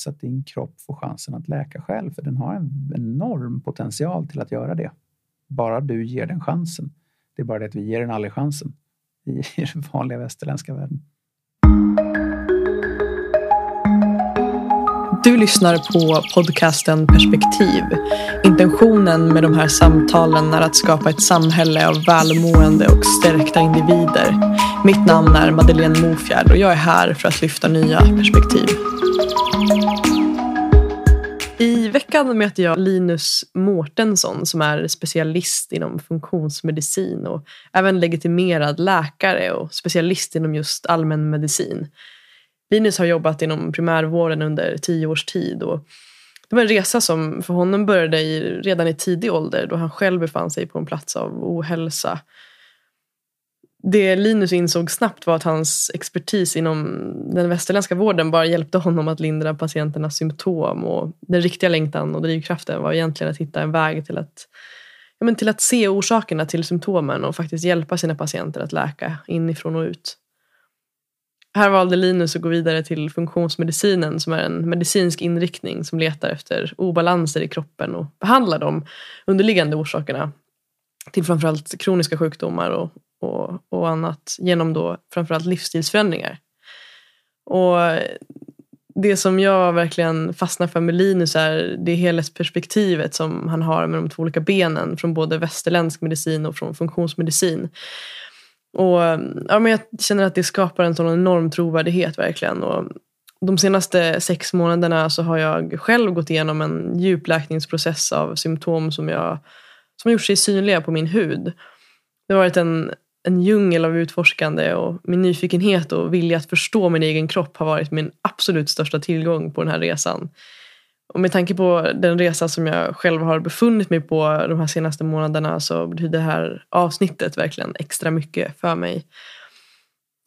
så att din kropp får chansen att läka själv. För den har en enorm potential till att göra det. Bara du ger den chansen. Det är bara det att vi ger den aldrig chansen i den vanliga västerländska världen. Du lyssnar på podcasten Perspektiv. Intentionen med de här samtalen är att skapa ett samhälle av välmående och stärkta individer. Mitt namn är Madeleine Mofjärd och jag är här för att lyfta nya perspektiv. I veckan möter jag Linus Mårtensson som är specialist inom funktionsmedicin och även legitimerad läkare och specialist inom just allmänmedicin. Linus har jobbat inom primärvården under tio års tid. Och det var en resa som för honom började i, redan i tidig ålder då han själv befann sig på en plats av ohälsa. Det Linus insåg snabbt var att hans expertis inom den västerländska vården bara hjälpte honom att lindra patienternas symptom. Och den riktiga längtan och drivkraften var egentligen att hitta en väg till att, ja, men till att se orsakerna till symptomen och faktiskt hjälpa sina patienter att läka inifrån och ut. Här valde Linus att gå vidare till funktionsmedicinen som är en medicinsk inriktning som letar efter obalanser i kroppen och behandlar de underliggande orsakerna till framförallt kroniska sjukdomar och, och, och annat genom då framförallt livsstilsförändringar. Och det som jag verkligen fastnar för med Linus är det helhetsperspektivet som han har med de två olika benen från både västerländsk medicin och från funktionsmedicin. Och ja, men Jag känner att det skapar en sån enorm trovärdighet verkligen. Och de senaste sex månaderna så har jag själv gått igenom en djupläkningsprocess av symptom som, jag, som har gjort sig synliga på min hud. Det har varit en, en djungel av utforskande och min nyfikenhet och vilja att förstå min egen kropp har varit min absolut största tillgång på den här resan. Och med tanke på den resa som jag själv har befunnit mig på de här senaste månaderna så betyder det här avsnittet verkligen extra mycket för mig.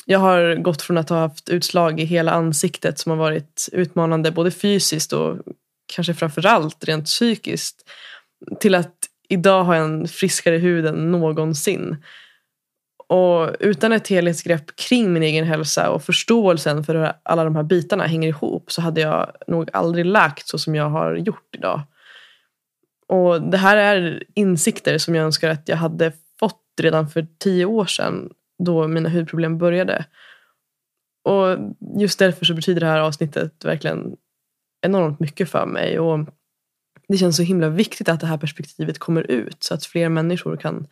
Jag har gått från att ha haft utslag i hela ansiktet som har varit utmanande både fysiskt och kanske framförallt rent psykiskt till att idag ha en friskare hud än någonsin. Och utan ett helhetsgrepp kring min egen hälsa och förståelsen för hur alla de här bitarna hänger ihop så hade jag nog aldrig läkt så som jag har gjort idag. Och det här är insikter som jag önskar att jag hade fått redan för tio år sedan då mina hudproblem började. Och just därför så betyder det här avsnittet verkligen enormt mycket för mig. Och det känns så himla viktigt att det här perspektivet kommer ut så att fler människor kan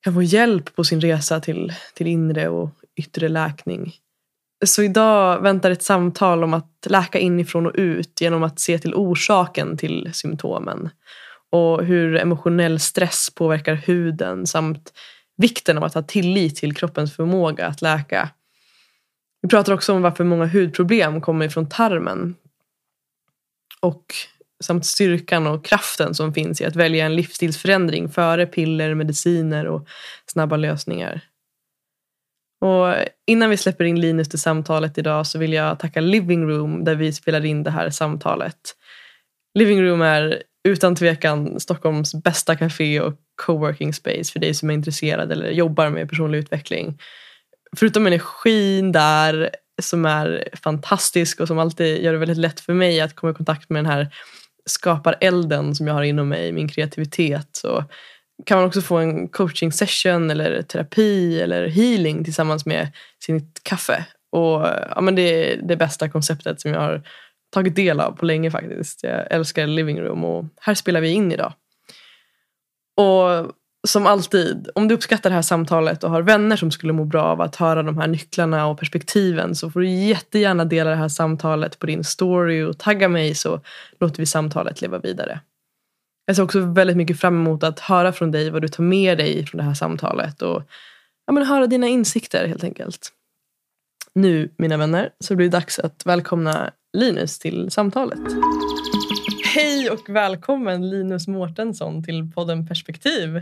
kan få hjälp på sin resa till, till inre och yttre läkning. Så idag väntar ett samtal om att läka inifrån och ut genom att se till orsaken till symptomen och hur emotionell stress påverkar huden samt vikten av att ha tillit till kroppens förmåga att läka. Vi pratar också om varför många hudproblem kommer ifrån tarmen och samt styrkan och kraften som finns i att välja en livsstilsförändring före piller, mediciner och snabba lösningar. Och innan vi släpper in Linus till samtalet idag så vill jag tacka Living Room där vi spelar in det här samtalet. Living Room är utan tvekan Stockholms bästa café och coworking space för dig som är intresserad eller jobbar med personlig utveckling. Förutom energin där som är fantastisk och som alltid gör det väldigt lätt för mig att komma i kontakt med den här skapar elden som jag har inom mig, min kreativitet. Så kan man också få en coaching session eller terapi eller healing tillsammans med sitt kaffe. Och ja, men Det är det bästa konceptet som jag har tagit del av på länge faktiskt. Jag älskar living room och här spelar vi in idag. Och som alltid, om du uppskattar det här samtalet och har vänner som skulle må bra av att höra de här nycklarna och perspektiven så får du jättegärna dela det här samtalet på din story och tagga mig så låter vi samtalet leva vidare. Jag ser också väldigt mycket fram emot att höra från dig vad du tar med dig från det här samtalet och ja, men höra dina insikter helt enkelt. Nu, mina vänner, så blir det dags att välkomna Linus till samtalet. Hej och välkommen Linus Mårtensson till podden Perspektiv.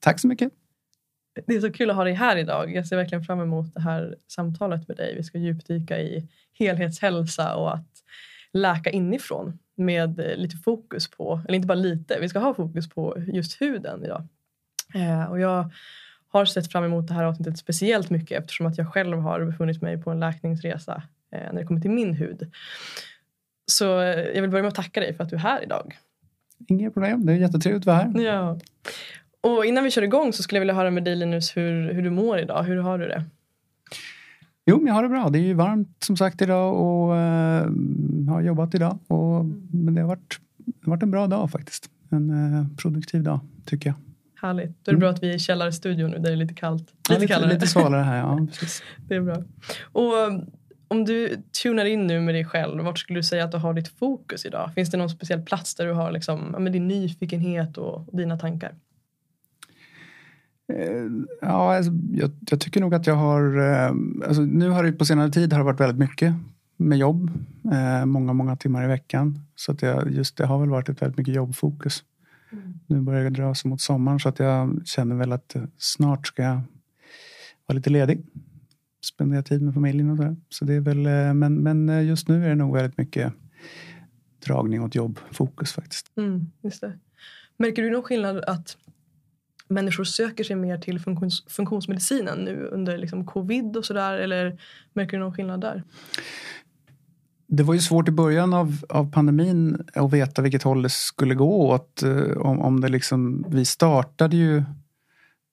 Tack så mycket. Det är så kul att ha dig här idag. Jag ser verkligen fram emot det här samtalet med dig. Vi ska djupdyka i helhetshälsa och att läka inifrån med lite fokus på, eller inte bara lite, vi ska ha fokus på just huden idag. Eh, och jag har sett fram emot det här avsnittet speciellt mycket eftersom att jag själv har befunnit mig på en läkningsresa eh, när det kommer till min hud. Så jag vill börja med att tacka dig för att du är här idag. Inga problem, det är jättetrevligt att vara här. Ja. Och innan vi kör igång så skulle jag vilja höra med dig Linus hur, hur du mår idag. Hur har du det? Jo, men jag har det bra. Det är ju varmt som sagt idag och uh, har jobbat idag. Och, men det har, varit, det har varit en bra dag faktiskt. En uh, produktiv dag tycker jag. Härligt. Då är det mm. bra att vi är i källarstudion nu där det är lite kallt. Lite, ja, lite, lite svalare här, ja. Precis. det är bra. Och om du tunar in nu med dig själv, vart skulle du säga att du har ditt fokus idag? Finns det någon speciell plats där du har liksom, med din nyfikenhet och dina tankar? Eh, ja, alltså, jag, jag, tycker nog att jag har... Eh, alltså, nu har det på senare tid har det varit väldigt mycket med jobb. Eh, många, många timmar i veckan. Så att jag, just det har väl varit ett väldigt mycket jobbfokus. Mm. Nu börjar det dra sig mot sommaren så att jag känner väl att eh, snart ska jag vara lite ledig. Spendera tid med familjen och sådär. Så det är väl, men, men just nu är det nog väldigt mycket dragning åt jobbfokus faktiskt. Mm, just det. Märker du någon skillnad att människor söker sig mer till funktions, funktionsmedicinen nu under liksom covid och sådär? Eller märker du någon skillnad där? Det var ju svårt i början av, av pandemin att veta vilket håll det skulle gå åt. Eh, om, om det liksom, vi startade ju...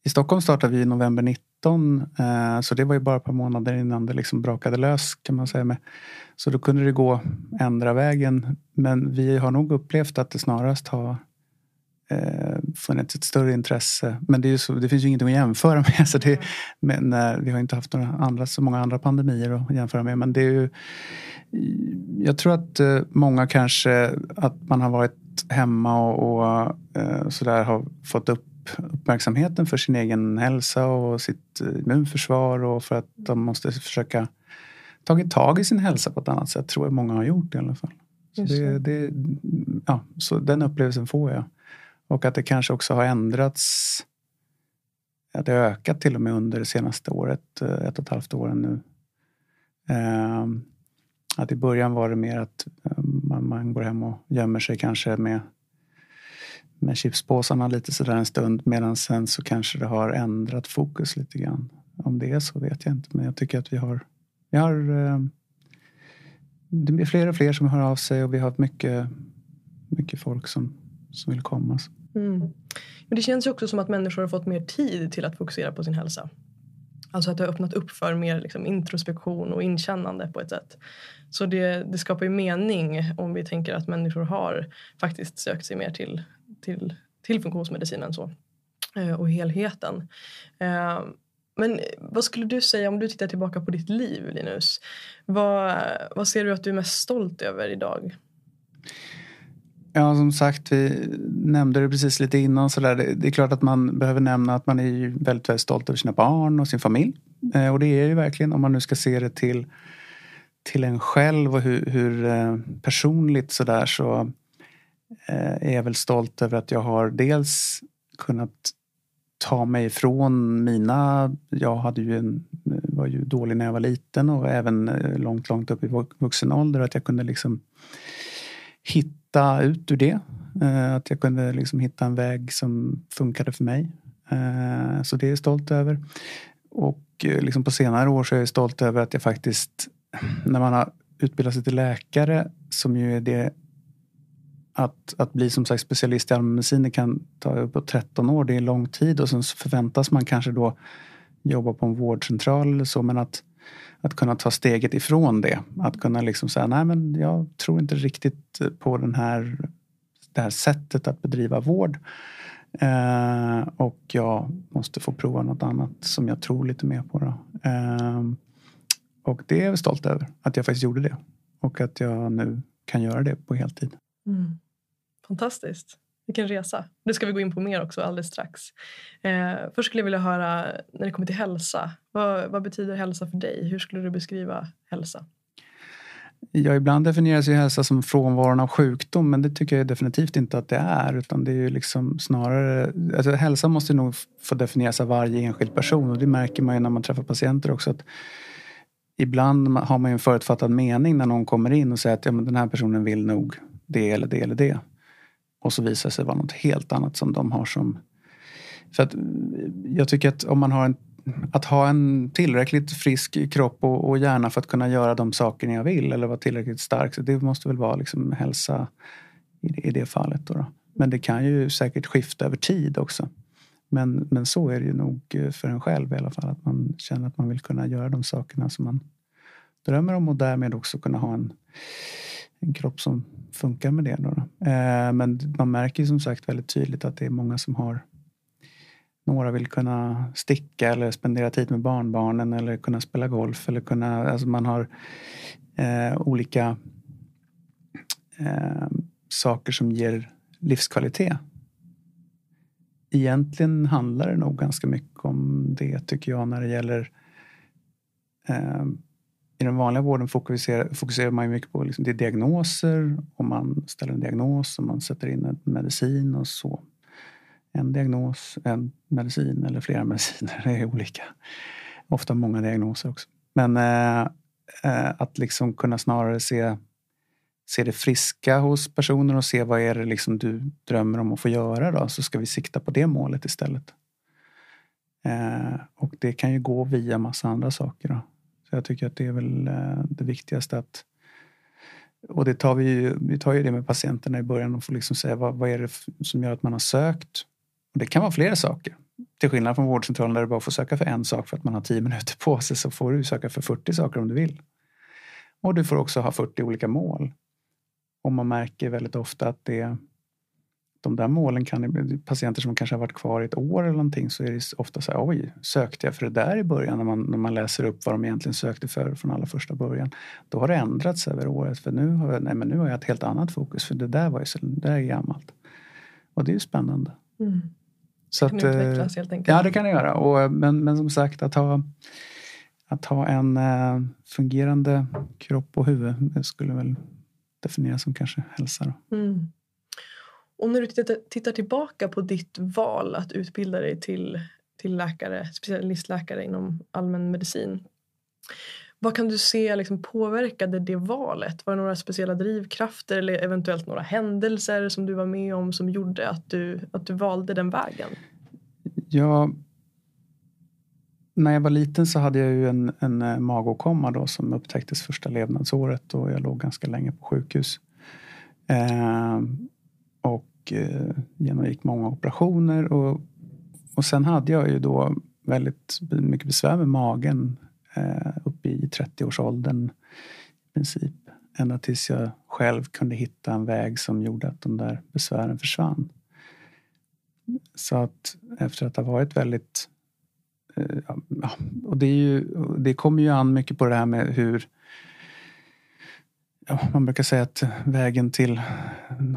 I Stockholm startade vi i november 19. Eh, så det var ju bara ett par månader innan det liksom brakade lös kan man säga. Med. Så då kunde det gå ändra vägen. Men vi har nog upplevt att det snarast har eh, funnits ett större intresse. Men det, så, det finns ju ingenting att jämföra med. Så det, men, eh, vi har inte haft några andra, så många andra pandemier att jämföra med. Men det är ju, jag tror att eh, många kanske, att man har varit hemma och, och eh, sådär har fått upp uppmärksamheten för sin egen hälsa och sitt immunförsvar och för att de måste försöka tagit tag i sin hälsa på ett annat sätt tror jag många har gjort i alla fall. Så, det, det, ja, så den upplevelsen får jag. Och att det kanske också har ändrats. Att det har ökat till och med under det senaste året, eh, ett och ett halvt åren nu. Ehm, att i början var det mer att ehm, man, man, går hem och gömmer sig kanske med, med chipspåsarna lite sådär en stund medan sen så kanske det har ändrat fokus lite grann. Om det är så vet jag inte men jag tycker att vi har, vi har eh, det blir fler och fler som hör av sig och vi har mycket, mycket folk som, som vill komma. Mm. Men det känns ju också som att människor har fått mer tid till att fokusera på sin hälsa. Alltså att det har öppnat upp för mer liksom introspektion och inkännande på ett sätt. Så det, det skapar ju mening om vi tänker att människor har faktiskt sökt sig mer till, till, till funktionsmedicinen så. Eh, och helheten. Eh, men vad skulle du säga om du tittar tillbaka på ditt liv Linus? Vad, vad ser du att du är mest stolt över idag? Ja, som sagt, vi nämnde det precis lite innan. Så där. Det är klart att man behöver nämna att man är väldigt, väldigt stolt över sina barn och sin familj. Eh, och det är ju verkligen, om man nu ska se det till, till en själv och hur, hur eh, personligt så där så eh, är jag väl stolt över att jag har dels kunnat ta mig ifrån mina... Jag hade ju en, var ju dålig när jag var liten och även eh, långt, långt upp i vuxen ålder. Att jag kunde liksom hitta hitta ut ur det. Eh, att jag kunde liksom hitta en väg som funkade för mig. Eh, så det är jag stolt över. Och eh, liksom på senare år så är jag stolt över att jag faktiskt, när man har utbildat sig till läkare, som ju är det att, att bli som sagt specialist i allmänmedicin kan ta uppåt 13 år, det är lång tid och sen förväntas man kanske då jobba på en vårdcentral eller så men att att kunna ta steget ifrån det. Att kunna liksom säga, nej men jag tror inte riktigt på den här, det här sättet att bedriva vård. Eh, och jag måste få prova något annat som jag tror lite mer på. Eh, och det är jag stolt över, att jag faktiskt gjorde det. Och att jag nu kan göra det på heltid. Mm. Fantastiskt. Vilken resa. Det ska vi gå in på mer också alldeles strax. Eh, först skulle jag vilja höra, när det kommer till hälsa, vad, vad, betyder hälsa för dig? Hur skulle du beskriva hälsa? Ja, ibland definieras ju hälsa som frånvaron av sjukdom men det tycker jag definitivt inte att det är. Utan det är ju liksom snarare, alltså hälsa måste nog få definieras av varje enskild person och det märker man ju när man träffar patienter också. att Ibland har man ju en förutfattad mening när någon kommer in och säger att ja, men den här personen vill nog det eller det eller det. Och så visar det sig vara något helt annat som de har som... För att jag tycker att om man har en att ha en tillräckligt frisk kropp och, och hjärna för att kunna göra de sakerna jag vill eller vara tillräckligt stark. Så det måste väl vara liksom hälsa i, i det fallet. Då, då. Men det kan ju säkert skifta över tid också. Men, men så är det ju nog eh, för en själv i alla fall. Att man känner att man vill kunna göra de sakerna som man drömmer om och därmed också kunna ha en, en kropp som funkar med det. Då, då. Eh, men man märker ju som sagt väldigt tydligt att det är många som har några vill kunna sticka eller spendera tid med barnbarnen eller kunna spela golf eller kunna, alltså man har eh, olika eh, saker som ger livskvalitet. Egentligen handlar det nog ganska mycket om det tycker jag när det gäller eh, i den vanliga vården fokuserar, fokuserar man mycket på liksom, det diagnoser och man ställer en diagnos och man sätter in en medicin och så. En diagnos, en medicin eller flera mediciner, det är olika. Ofta många diagnoser också. Men eh, eh, att liksom kunna snarare se, se det friska hos personer och se vad är det liksom du drömmer om att få göra då, så ska vi sikta på det målet istället. Eh, och det kan ju gå via massa andra saker. Då. Så jag tycker att det är väl eh, det viktigaste att och det tar vi, vi tar ju det med patienterna i början och får liksom säga vad, vad är det som gör att man har sökt? Och det kan vara flera saker. Till skillnad från vårdcentralen där du bara får söka för en sak för att man har tio minuter på sig så får du söka för 40 saker om du vill. Och du får också ha 40 olika mål. Och man märker väldigt ofta att det de där målen kan patienter som kanske har varit kvar i ett år eller någonting så är det ofta så här, oj, sökte jag för det där i början när man, när man läser upp vad de egentligen sökte för från allra första början. Då har det ändrats över året för nu har jag, nej, men nu har jag ett helt annat fokus för det där var ju så, det där är gammalt. Och det är ju spännande. Mm. Så kan att, eh, utvecklas helt enkelt. Ja, det kan det göra. Och, men, men som sagt, att ha, att ha en äh, fungerande kropp och huvud det skulle väl definieras som kanske hälsa. Mm. Och när du tittar, tillbaka på ditt val att utbilda dig till, till läkare, specialistläkare inom allmän medicin. Vad kan du se liksom påverkade det valet? Var det några speciella drivkrafter eller eventuellt några händelser som du var med om som gjorde att du, att du valde den vägen? Ja, när jag var liten så hade jag ju en, en eh, magåkomma då som upptäcktes första levnadsåret och jag låg ganska länge på sjukhus. Eh, och eh, genomgick många operationer. Och, och sen hade jag ju då väldigt mycket besvär med magen eh, uppe i 30-årsåldern i princip. Ända tills jag själv kunde hitta en väg som gjorde att de där besvären försvann. Så att efter att ha varit väldigt... Eh, ja, och det, är ju, det kommer ju an mycket på det här med hur ja, man brukar säga att vägen till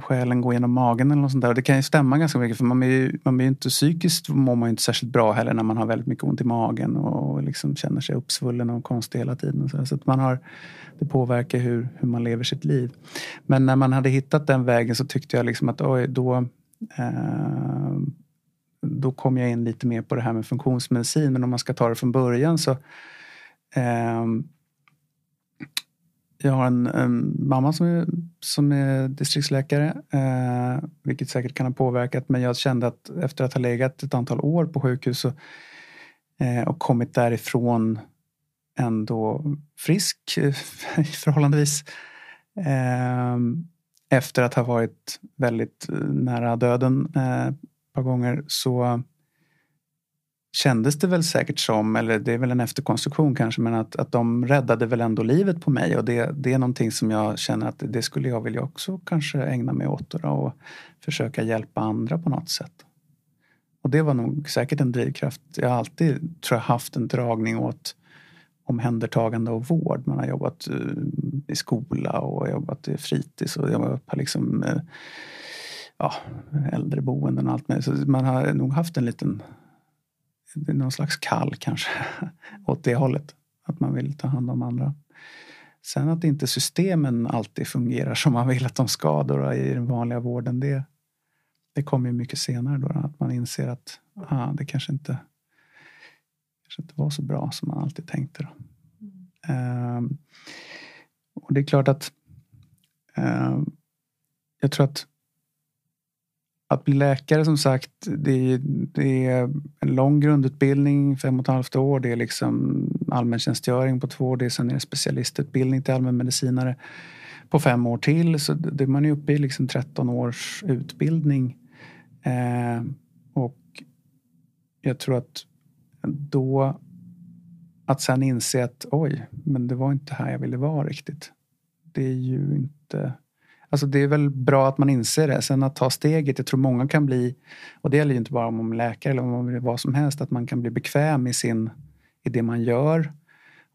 själen går genom magen eller något sånt där. det kan ju stämma ganska mycket för man blir, man blir inte psykiskt mår man ju inte särskilt bra heller när man har väldigt mycket ont i magen och liksom känner sig uppsvullen och konstig hela tiden. Så, så att man har, det påverkar hur, hur man lever sitt liv. Men när man hade hittat den vägen så tyckte jag liksom att oj, då eh, då kom jag in lite mer på det här med funktionsmedicin. Men om man ska ta det från början så eh, jag har en, en, mamma som är, som är distriktsläkare, eh, vilket säkert kan ha påverkat. Men jag kände att efter att ha legat ett antal år på sjukhus och, eh, och kommit därifrån ändå frisk eh, förhållandevis. Eh, efter att ha varit väldigt eh, nära döden eh, ett par gånger så kändes det väl säkert som, eller det är väl en efterkonstruktion kanske, men att, att de räddade väl ändå livet på mig och det, det är någonting som jag känner att det skulle jag vilja också kanske ägna mig åt då, och försöka hjälpa andra på något sätt. Och det var nog säkert en drivkraft. Jag har alltid tror jag, haft en dragning åt omhändertagande och vård. Man har jobbat eh, i skola och jobbat i fritids och jobbat på liksom, eh, ja, äldreboenden och allt möjligt. Så man har nog haft en liten någon slags kall kanske åt det hållet. Att man vill ta hand om andra. Sen att inte systemen alltid fungerar som man vill att de ska då, i den vanliga vården. Det, det kommer ju mycket senare då. Att man inser att ah, det kanske inte, kanske inte var så bra som man alltid tänkte. Då. Mm. Um, och det är klart att um, jag tror att att bli läkare som sagt, det är, det är, en lång grundutbildning, fem och ett halvt år. Det är liksom allmäntjänstgöring på två år. Det är sen är det specialistutbildning till allmänmedicinare på fem år till. Så det, man är uppe i liksom 13 års utbildning. Eh, och jag tror att då att sen inse att oj, men det var inte här jag ville vara riktigt. Det är ju inte Alltså det är väl bra att man inser det. Sen att ta steget, jag tror många kan bli, och det gäller ju inte bara om man är läkare eller om man vad som helst, att man kan bli bekväm i, sin, i det man gör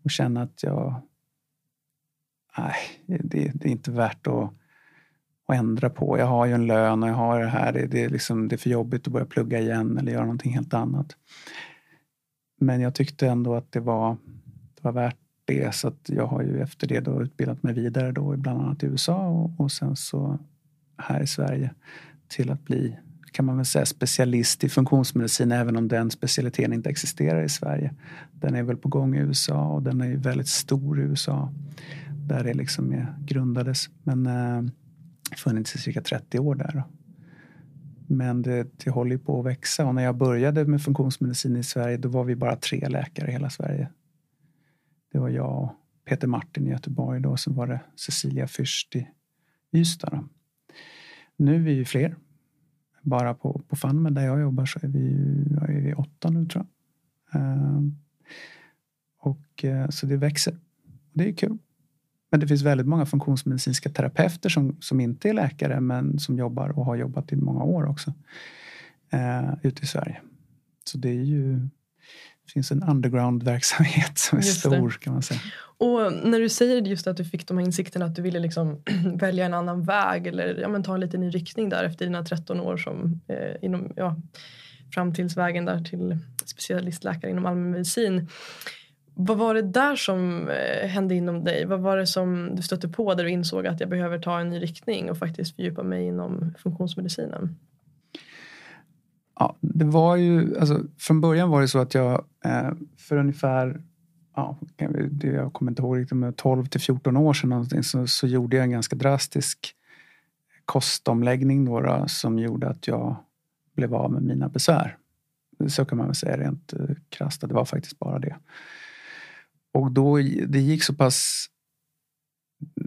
och känna att jag, nej, det, det är inte värt att, att ändra på. Jag har ju en lön och jag har det här, det, det, är liksom, det är för jobbigt att börja plugga igen eller göra någonting helt annat. Men jag tyckte ändå att det var, det var värt det. Så att jag har ju efter det då utbildat mig vidare då bland annat i USA och, och sen så här i Sverige till att bli kan man väl säga specialist i funktionsmedicin även om den specialiteten inte existerar i Sverige. Den är väl på gång i USA och den är ju väldigt stor i USA där det liksom är, grundades. Men eh, funnits i cirka 30 år där. Då. Men det, det håller på att växa och när jag började med funktionsmedicin i Sverige då var vi bara tre läkare i hela Sverige. Det var jag och Peter Martin i Göteborg då, och så var det Cecilia Fürst i Ystad. Då. Nu är vi ju fler. Bara på, på Fanmen där jag jobbar så är vi, är vi åtta nu tror jag. Ehm, och, eh, så det växer. Det är kul. Men det finns väldigt många funktionsmedicinska terapeuter som, som inte är läkare men som jobbar och har jobbat i många år också eh, ute i Sverige. Så det är ju det finns en underground-verksamhet som är stor kan man säga. Och när du säger just att du fick de här insikterna att du ville liksom välja en annan väg eller ja, men ta en liten ny riktning där efter dina 13 år som eh, inom, ja, fram tills vägen där till specialistläkare inom allmänmedicin. Vad var det där som eh, hände inom dig? Vad var det som du stötte på där du insåg att jag behöver ta en ny riktning och faktiskt fördjupa mig inom funktionsmedicinen? Ja, det var ju, alltså, från början var det så att jag eh, för ungefär, ja, jag kommer inte ihåg riktigt, 12 till 14 år sedan någonting, så, så gjorde jag en ganska drastisk kostomläggning då, då, som gjorde att jag blev av med mina besvär. Så kan man väl säga rent eh, krasst, det var faktiskt bara det. Och då, det gick så pass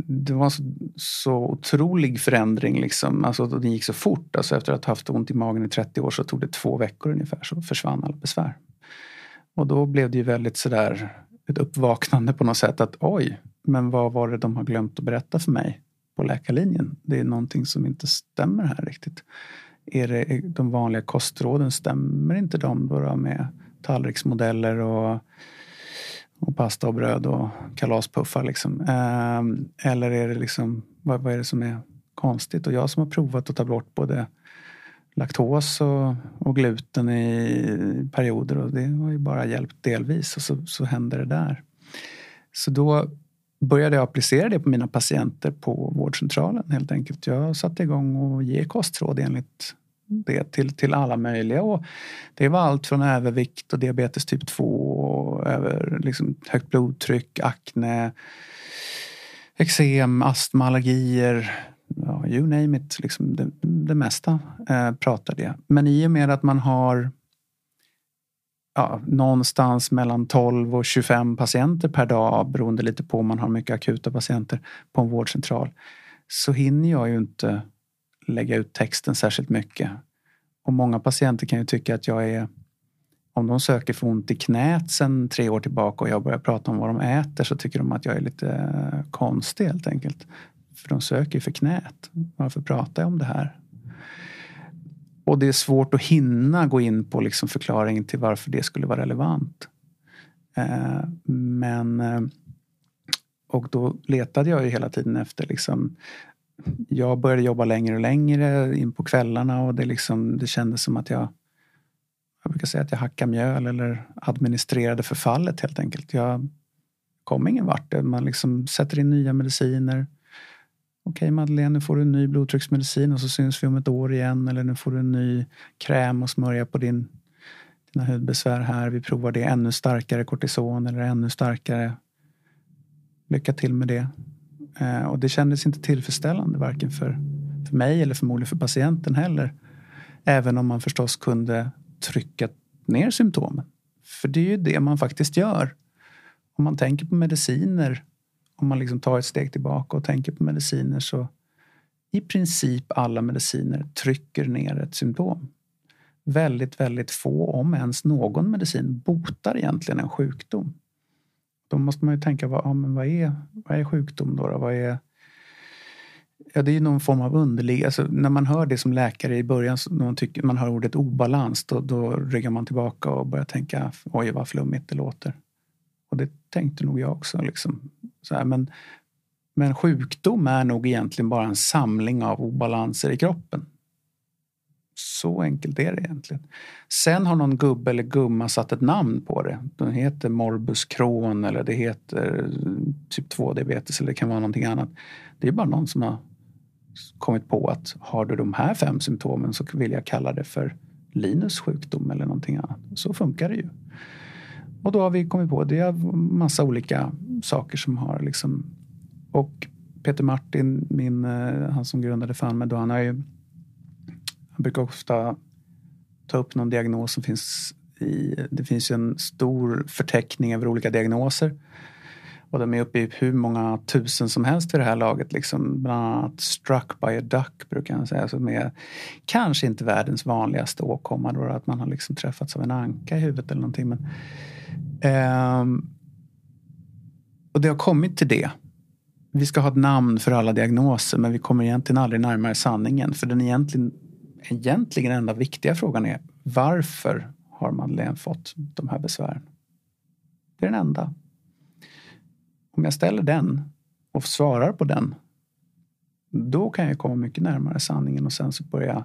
det var så, så otrolig förändring. Liksom. Alltså, det gick så fort. Alltså, efter att ha haft ont i magen i 30 år så tog det två veckor ungefär så försvann alla besvär. Och då blev det ju väldigt sådär ett uppvaknande på något sätt att oj, men vad var det de har glömt att berätta för mig på läkarlinjen? Det är någonting som inte stämmer här riktigt. Är det de vanliga kostråden, stämmer inte de då med tallriksmodeller och och pasta och bröd och kalaspuffar. Liksom. Eh, eller är det liksom, vad, vad, är det som är konstigt? Och jag som har provat att ta bort både laktos och, och gluten i perioder och det har ju bara hjälpt delvis och så, så händer det där. Så då började jag applicera det på mina patienter på vårdcentralen helt enkelt. Jag satte igång och ge kostråd enligt det till, till alla möjliga. Och det var allt från övervikt och diabetes typ 2 och över liksom högt blodtryck, akne, eksem, astma, allergier. Ja, you name it, liksom det, det mesta eh, pratade jag. Men i och med att man har ja, någonstans mellan 12 och 25 patienter per dag beroende lite på om man har mycket akuta patienter på en vårdcentral så hinner jag ju inte lägga ut texten särskilt mycket. Och många patienter kan ju tycka att jag är om de söker för ont i knät sen tre år tillbaka och jag börjar prata om vad de äter så tycker de att jag är lite eh, konstig helt enkelt. För de söker för knät. Varför pratar jag om det här? Och det är svårt att hinna gå in på liksom förklaringen till varför det skulle vara relevant. Eh, men eh, och då letade jag ju hela tiden efter liksom jag började jobba längre och längre in på kvällarna och det, liksom, det kändes som att jag jag brukar säga att jag hackade mjöl eller administrerade förfallet helt enkelt. Jag kom ingen vart. Man liksom sätter in nya mediciner. Okej Madeleine, nu får du en ny blodtrycksmedicin och så syns vi om ett år igen. Eller nu får du en ny kräm och smörja på din, dina hudbesvär här. Vi provar det. Ännu starkare kortison eller ännu starkare. Lycka till med det. Eh, och det kändes inte tillfredsställande varken för, för mig eller förmodligen för patienten heller. Även om man förstås kunde trycka ner symptomen. För det är ju det man faktiskt gör. Om man tänker på mediciner, om man liksom tar ett steg tillbaka och tänker på mediciner så i princip alla mediciner trycker ner ett symptom. Väldigt, väldigt få, om ens någon medicin, botar egentligen en sjukdom. Då måste man ju tänka, vad, ja, men vad, är, vad är sjukdom då? då? Vad är, ja, det är ju någon form av underlig... Alltså, när man hör det som läkare i början, när man, tycker, man hör ordet obalans, då, då ryggar man tillbaka och börjar tänka, oj vad flummigt det låter. Och det tänkte nog jag också. Liksom. Så här, men, men sjukdom är nog egentligen bara en samling av obalanser i kroppen. Så enkelt är det egentligen. Sen har någon gubbe eller gumma satt ett namn på det. Den heter morbus Crohn eller det heter eh, typ 2 diabetes eller det kan vara någonting annat. Det är bara någon som har kommit på att har du de här fem symptomen så vill jag kalla det för Linus sjukdom eller någonting annat. Så funkar det ju. Och då har vi kommit på det är massa olika saker som har liksom och Peter Martin, min, eh, han som grundade FANMED, han har ju han brukar ofta ta upp någon diagnos som finns i, det finns ju en stor förteckning över olika diagnoser. Och de är uppe i hur många tusen som helst vid det här laget. Liksom, bland annat struck by a duck brukar han säga. Som är kanske inte världens vanligaste åkomma. Då, att man har liksom träffats av en anka i huvudet eller någonting. Men, ehm, och det har kommit till det. Vi ska ha ett namn för alla diagnoser men vi kommer egentligen aldrig närmare sanningen. För den egentligen, egentligen enda viktiga frågan är varför har Madeleine fått de här besvären? Det är den enda. Om jag ställer den och svarar på den då kan jag komma mycket närmare sanningen och sen så börja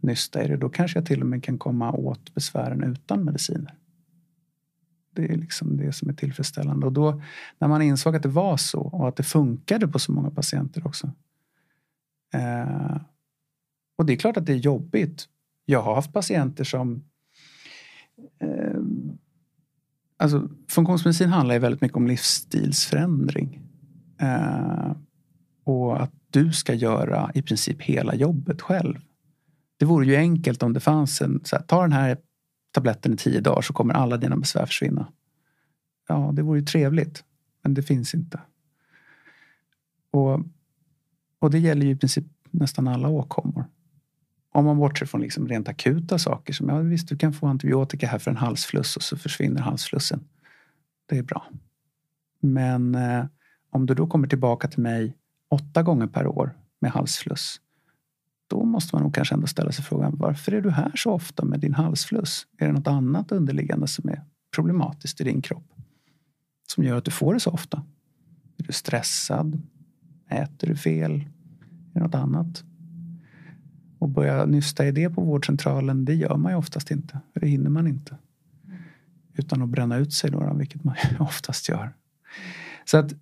nysta i det. Då kanske jag till och med kan komma åt besvären utan mediciner. Det är liksom det som är tillfredsställande. Och då när man insåg att det var så och att det funkade på så många patienter också. Eh, och det är klart att det är jobbigt. Jag har haft patienter som eh, Alltså, funktionsmedicin handlar ju väldigt mycket om livsstilsförändring. Eh, och att du ska göra i princip hela jobbet själv. Det vore ju enkelt om det fanns en, så här, ta den här tabletten i tio dagar så kommer alla dina besvär försvinna. Ja, det vore ju trevligt. Men det finns inte. Och, och det gäller ju i princip nästan alla åkommor. Om man bortser från liksom rent akuta saker som ja, visst, du kan få antibiotika här för en halsfluss och så försvinner halsflussen. Det är bra. Men eh, om du då kommer tillbaka till mig åtta gånger per år med halsfluss. Då måste man nog kanske ändå ställa sig frågan varför är du här så ofta med din halsfluss? Är det något annat underliggande som är problematiskt i din kropp? Som gör att du får det så ofta? Är du stressad? Äter du fel? Är det något annat? Och börja nysta i det på vårdcentralen, det gör man ju oftast inte. det hinner man inte. Utan att bränna ut sig då, vilket man oftast gör. Så att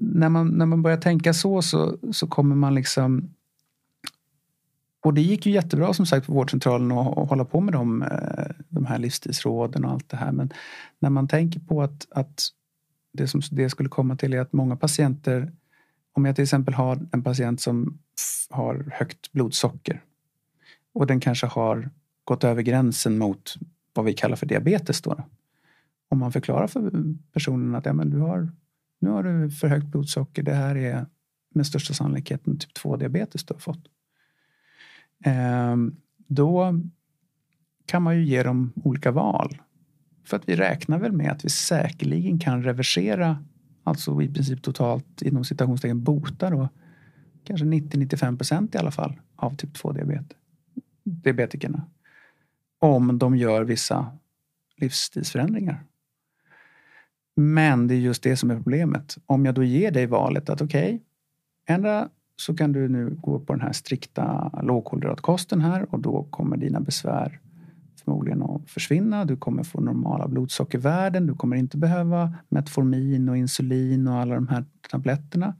när man, när man börjar tänka så, så så kommer man liksom och det gick ju jättebra som sagt på vårdcentralen att, att hålla på med de, eh, de här livsstilsråden och allt det här. Men när man tänker på att, att det som det skulle komma till är att många patienter om jag till exempel har en patient som har högt blodsocker och den kanske har gått över gränsen mot vad vi kallar för diabetes. Då. Om man förklarar för personen att ja, men du har, nu har du för högt blodsocker, det här är med största sannolikhet en typ 2 diabetes du har fått. Ehm, då kan man ju ge dem olika val. För att vi räknar väl med att vi säkerligen kan reversera, alltså i princip totalt inom citationstecken bota då, kanske 90-95 procent i alla fall av typ 2-diabetikerna. Om de gör vissa livsstilsförändringar. Men det är just det som är problemet. Om jag då ger dig valet att okej, okay, så kan du nu gå på den här strikta lågkolhydratkosten här och då kommer dina besvär förmodligen att försvinna. Du kommer få normala blodsockervärden. Du kommer inte behöva Metformin och insulin och alla de här tabletterna.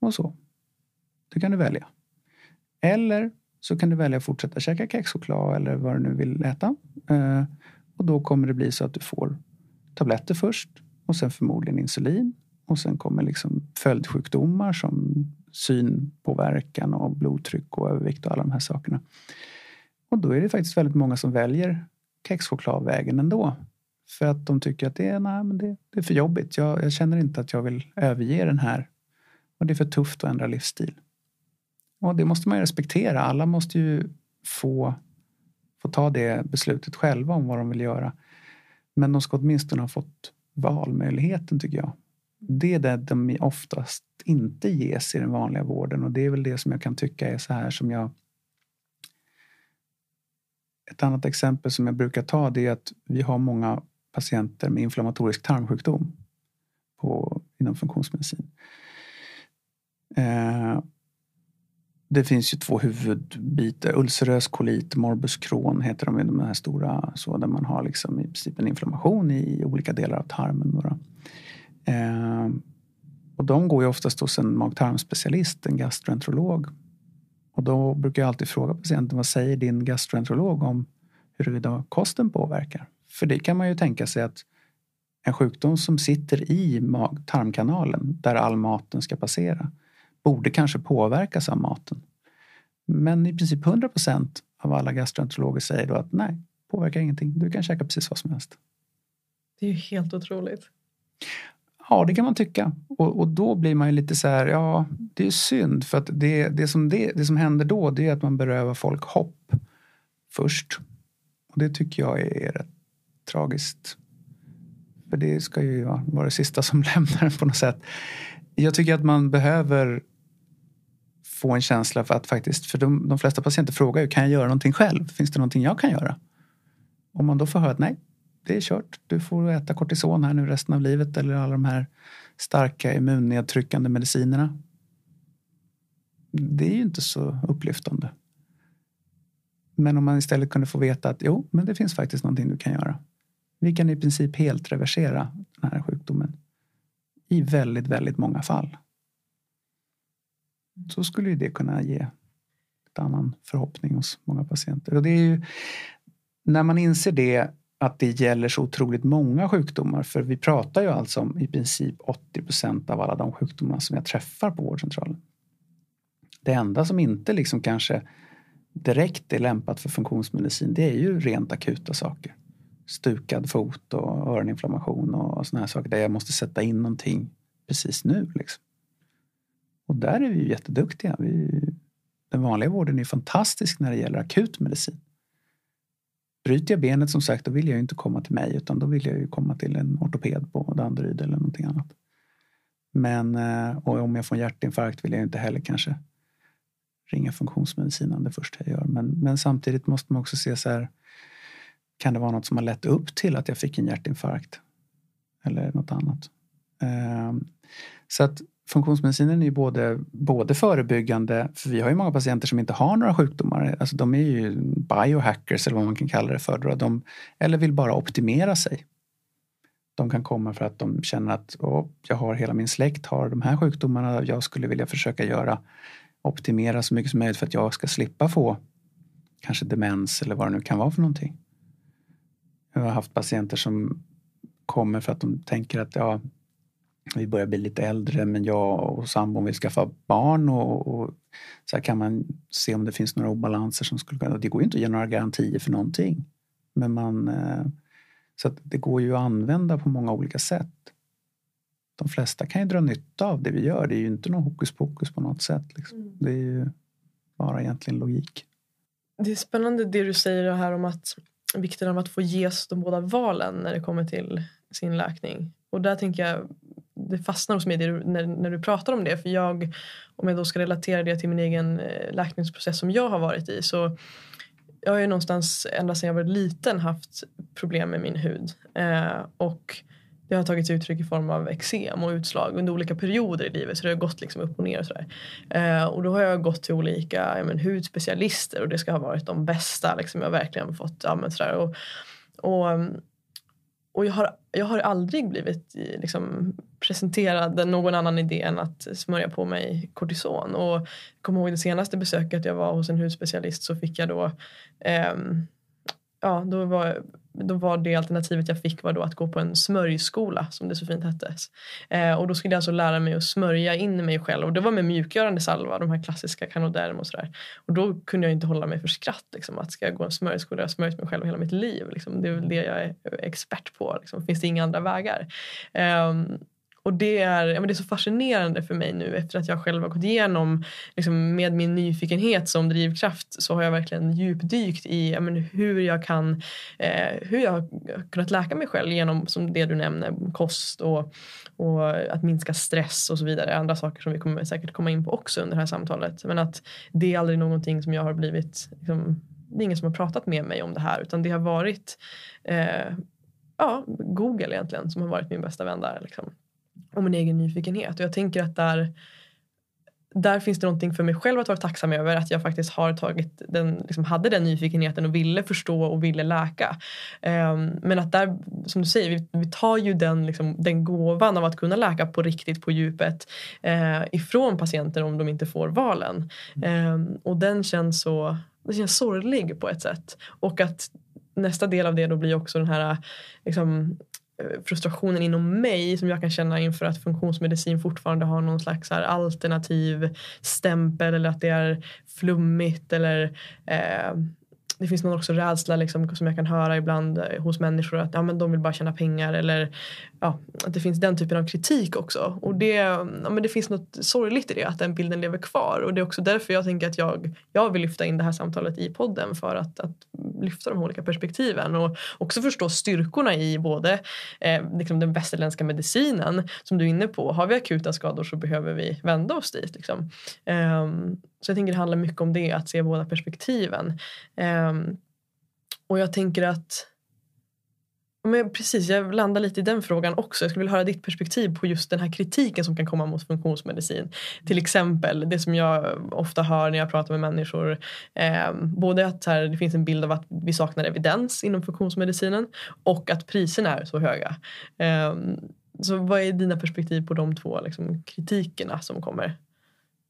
Och så. Det kan du välja. Eller så kan du välja att fortsätta käka kexchoklad eller vad du nu vill äta. Eh, och då kommer det bli så att du får tabletter först och sen förmodligen insulin. Och sen kommer liksom följdsjukdomar som synpåverkan och blodtryck och övervikt och alla de här sakerna. Och då är det faktiskt väldigt många som väljer kexchokladvägen ändå. För att de tycker att det är, nej, men det, det är för jobbigt. Jag, jag, känner inte att jag vill överge den här. Och det är för tufft att ändra livsstil. Och det måste man ju respektera. Alla måste ju få, få ta det beslutet själva om vad de vill göra. Men de ska åtminstone ha fått valmöjligheten tycker jag. Det är det de oftast inte ges i den vanliga vården och det är väl det som jag kan tycka är så här som jag ett annat exempel som jag brukar ta det är att vi har många patienter med inflammatorisk tarmsjukdom på, inom funktionsmedicin. Eh, det finns ju två huvudbitar. Ulcerös kolit, morbus Crohn heter de, de här stora, så där man har liksom i princip en inflammation i olika delar av tarmen. Eh, och de går ju oftast hos en mag-tarmspecialist, en gastroenterolog. Och då brukar jag alltid fråga patienten, vad säger din gastroenterolog om huruvida kosten påverkar? För det kan man ju tänka sig att en sjukdom som sitter i tarmkanalen där all maten ska passera borde kanske påverkas av maten. Men i princip 100 procent av alla gastroenterologer säger då att nej, påverkar ingenting. Du kan käka precis vad som helst. Det är ju helt otroligt. Ja, det kan man tycka. Och, och då blir man ju lite så här, ja, det är synd. För att det, det, som, det, det som händer då, det är att man berövar folk hopp först. Och det tycker jag är rätt tragiskt. För det ska ju vara det sista som lämnar den på något sätt. Jag tycker att man behöver få en känsla för att faktiskt, för de, de flesta patienter frågar ju, kan jag göra någonting själv? Finns det någonting jag kan göra? Om man då får höra att nej, det är kört. Du får äta kortison här nu resten av livet eller alla de här starka immunnedtryckande medicinerna. Det är ju inte så upplyftande. Men om man istället kunde få veta att jo, men det finns faktiskt någonting du kan göra. Vi kan i princip helt reversera den här sjukdomen. I väldigt, väldigt många fall. Så skulle ju det kunna ge en annan förhoppning hos många patienter. Och det är ju, när man inser det att det gäller så otroligt många sjukdomar. För vi pratar ju alltså om i princip 80 procent av alla de sjukdomar som jag träffar på vårdcentralen. Det enda som inte liksom kanske direkt är lämpat för funktionsmedicin det är ju rent akuta saker. Stukad fot och öroninflammation och såna här saker där jag måste sätta in någonting precis nu. Liksom. Och där är vi ju jätteduktiga. Vi, den vanliga vården är fantastisk när det gäller akut medicin. Bryter jag benet som sagt, då vill jag inte komma till mig utan då vill jag ju komma till en ortoped på Danderyd eller någonting annat. Men eh, och om jag får en hjärtinfarkt vill jag inte heller kanske ringa funktionsmedicinen det första jag gör. Men, men samtidigt måste man också se så här, kan det vara något som har lett upp till att jag fick en hjärtinfarkt? Eller något annat. Ehm, så att funktionsmedicinen är ju både, både förebyggande, för vi har ju många patienter som inte har några sjukdomar. Alltså de är ju biohackers eller vad man kan kalla det för. De, eller vill bara optimera sig. De kan komma för att de känner att oh, jag har hela min släkt har de här sjukdomarna. Jag skulle vilja försöka göra optimera så mycket som möjligt för att jag ska slippa få kanske demens eller vad det nu kan vara för någonting. Jag har haft patienter som kommer för att de tänker att ja, vi börjar bli lite äldre men jag och sambon vill skaffa barn och, och så kan man se om det finns några obalanser som skulle kunna... Det går ju inte att ge några garantier för någonting. Men man... Eh, så det går ju att använda på många olika sätt. De flesta kan ju dra nytta av det vi gör. Det är ju inte någon hokus pokus på något sätt. Liksom. Mm. Det är ju bara egentligen logik. Det är spännande det du säger här om att vikten av att få ges de båda valen när det kommer till sin läkning. Och där tänker jag det fastnar hos mig när, när du pratar om det. För jag, om jag då ska relatera det till min egen eh, läkningsprocess som jag har varit i så jag har ju någonstans ända sedan jag var liten haft problem med min hud. Eh, och det har tagits uttryck i form av eksem och utslag under olika perioder i livet. Så det har gått liksom upp och ner och sådär. Eh, och då har jag gått till olika ja, men, hudspecialister och det ska ha varit de bästa. Liksom, jag har verkligen fått, ja men sådär. Och, och och jag har, jag har aldrig blivit eh, liksom, presenterade någon annan idé än att smörja på mig kortison. Och jag kommer ihåg det senaste besöket jag var hos en hudspecialist så fick jag då eh, Ja, då var då var det alternativet jag fick var då att gå på en smörjskola som det så fint hette. Eh, och då skulle jag alltså lära mig att smörja in mig själv och det var med mjukgörande salva, de här klassiska Canoderm och sådär. Och då kunde jag inte hålla mig för skratt. Liksom, att ska jag gå en smörjskola? Jag har smörjt mig själv hela mitt liv. Liksom. Det är väl det jag är expert på. Liksom. Finns det inga andra vägar? Eh, och det är, ja, men det är så fascinerande för mig nu efter att jag själv har gått igenom liksom, med min nyfikenhet som drivkraft så har jag verkligen djupdykt i ja, men hur jag kan eh, hur jag har kunnat läka mig själv genom som det du nämner kost och, och att minska stress och så vidare. Andra saker som vi kommer säkert komma in på också under det här samtalet. Men att det är aldrig någonting som jag har blivit liksom, det är ingen som har pratat med mig om det här utan det har varit eh, ja, Google egentligen som har varit min bästa vän där. Liksom och min egen nyfikenhet. Och jag tänker att där, där finns det någonting för mig själv att vara tacksam över. Att jag faktiskt har tagit den, liksom hade den nyfikenheten och ville förstå och ville läka. Um, men att där, som du säger, vi, vi tar ju den, liksom, den gåvan av att kunna läka på riktigt på djupet uh, ifrån patienter om de inte får valen. Um, och den känns så den känns sorglig på ett sätt. Och att nästa del av det då blir också den här liksom, Eh, frustrationen inom mig som jag kan känna inför att funktionsmedicin fortfarande har någon slags alternativ stämpel eller att det är flummigt eller eh, det finns någon också rädsla liksom, som jag kan höra ibland eh, hos människor att ja, men de vill bara tjäna pengar eller ja, att det finns den typen av kritik också. Och det, ja, men det finns något sorgligt i det, att den bilden lever kvar. Och det är också därför jag tänker att jag, jag vill lyfta in det här samtalet i podden för att, att lyfta de olika perspektiven och också förstå styrkorna i både eh, liksom den västerländska medicinen som du är inne på. Har vi akuta skador så behöver vi vända oss dit. Liksom. Eh, så jag tänker det handlar mycket om det, att se båda perspektiven. Eh, och jag tänker att men precis, jag landar lite i den frågan också. Jag skulle vilja höra ditt perspektiv på just den här kritiken som kan komma mot funktionsmedicin. Till exempel det som jag ofta hör när jag pratar med människor. Eh, både att här, det finns en bild av att vi saknar evidens inom funktionsmedicinen och att priserna är så höga. Eh, så vad är dina perspektiv på de två liksom, kritikerna som kommer?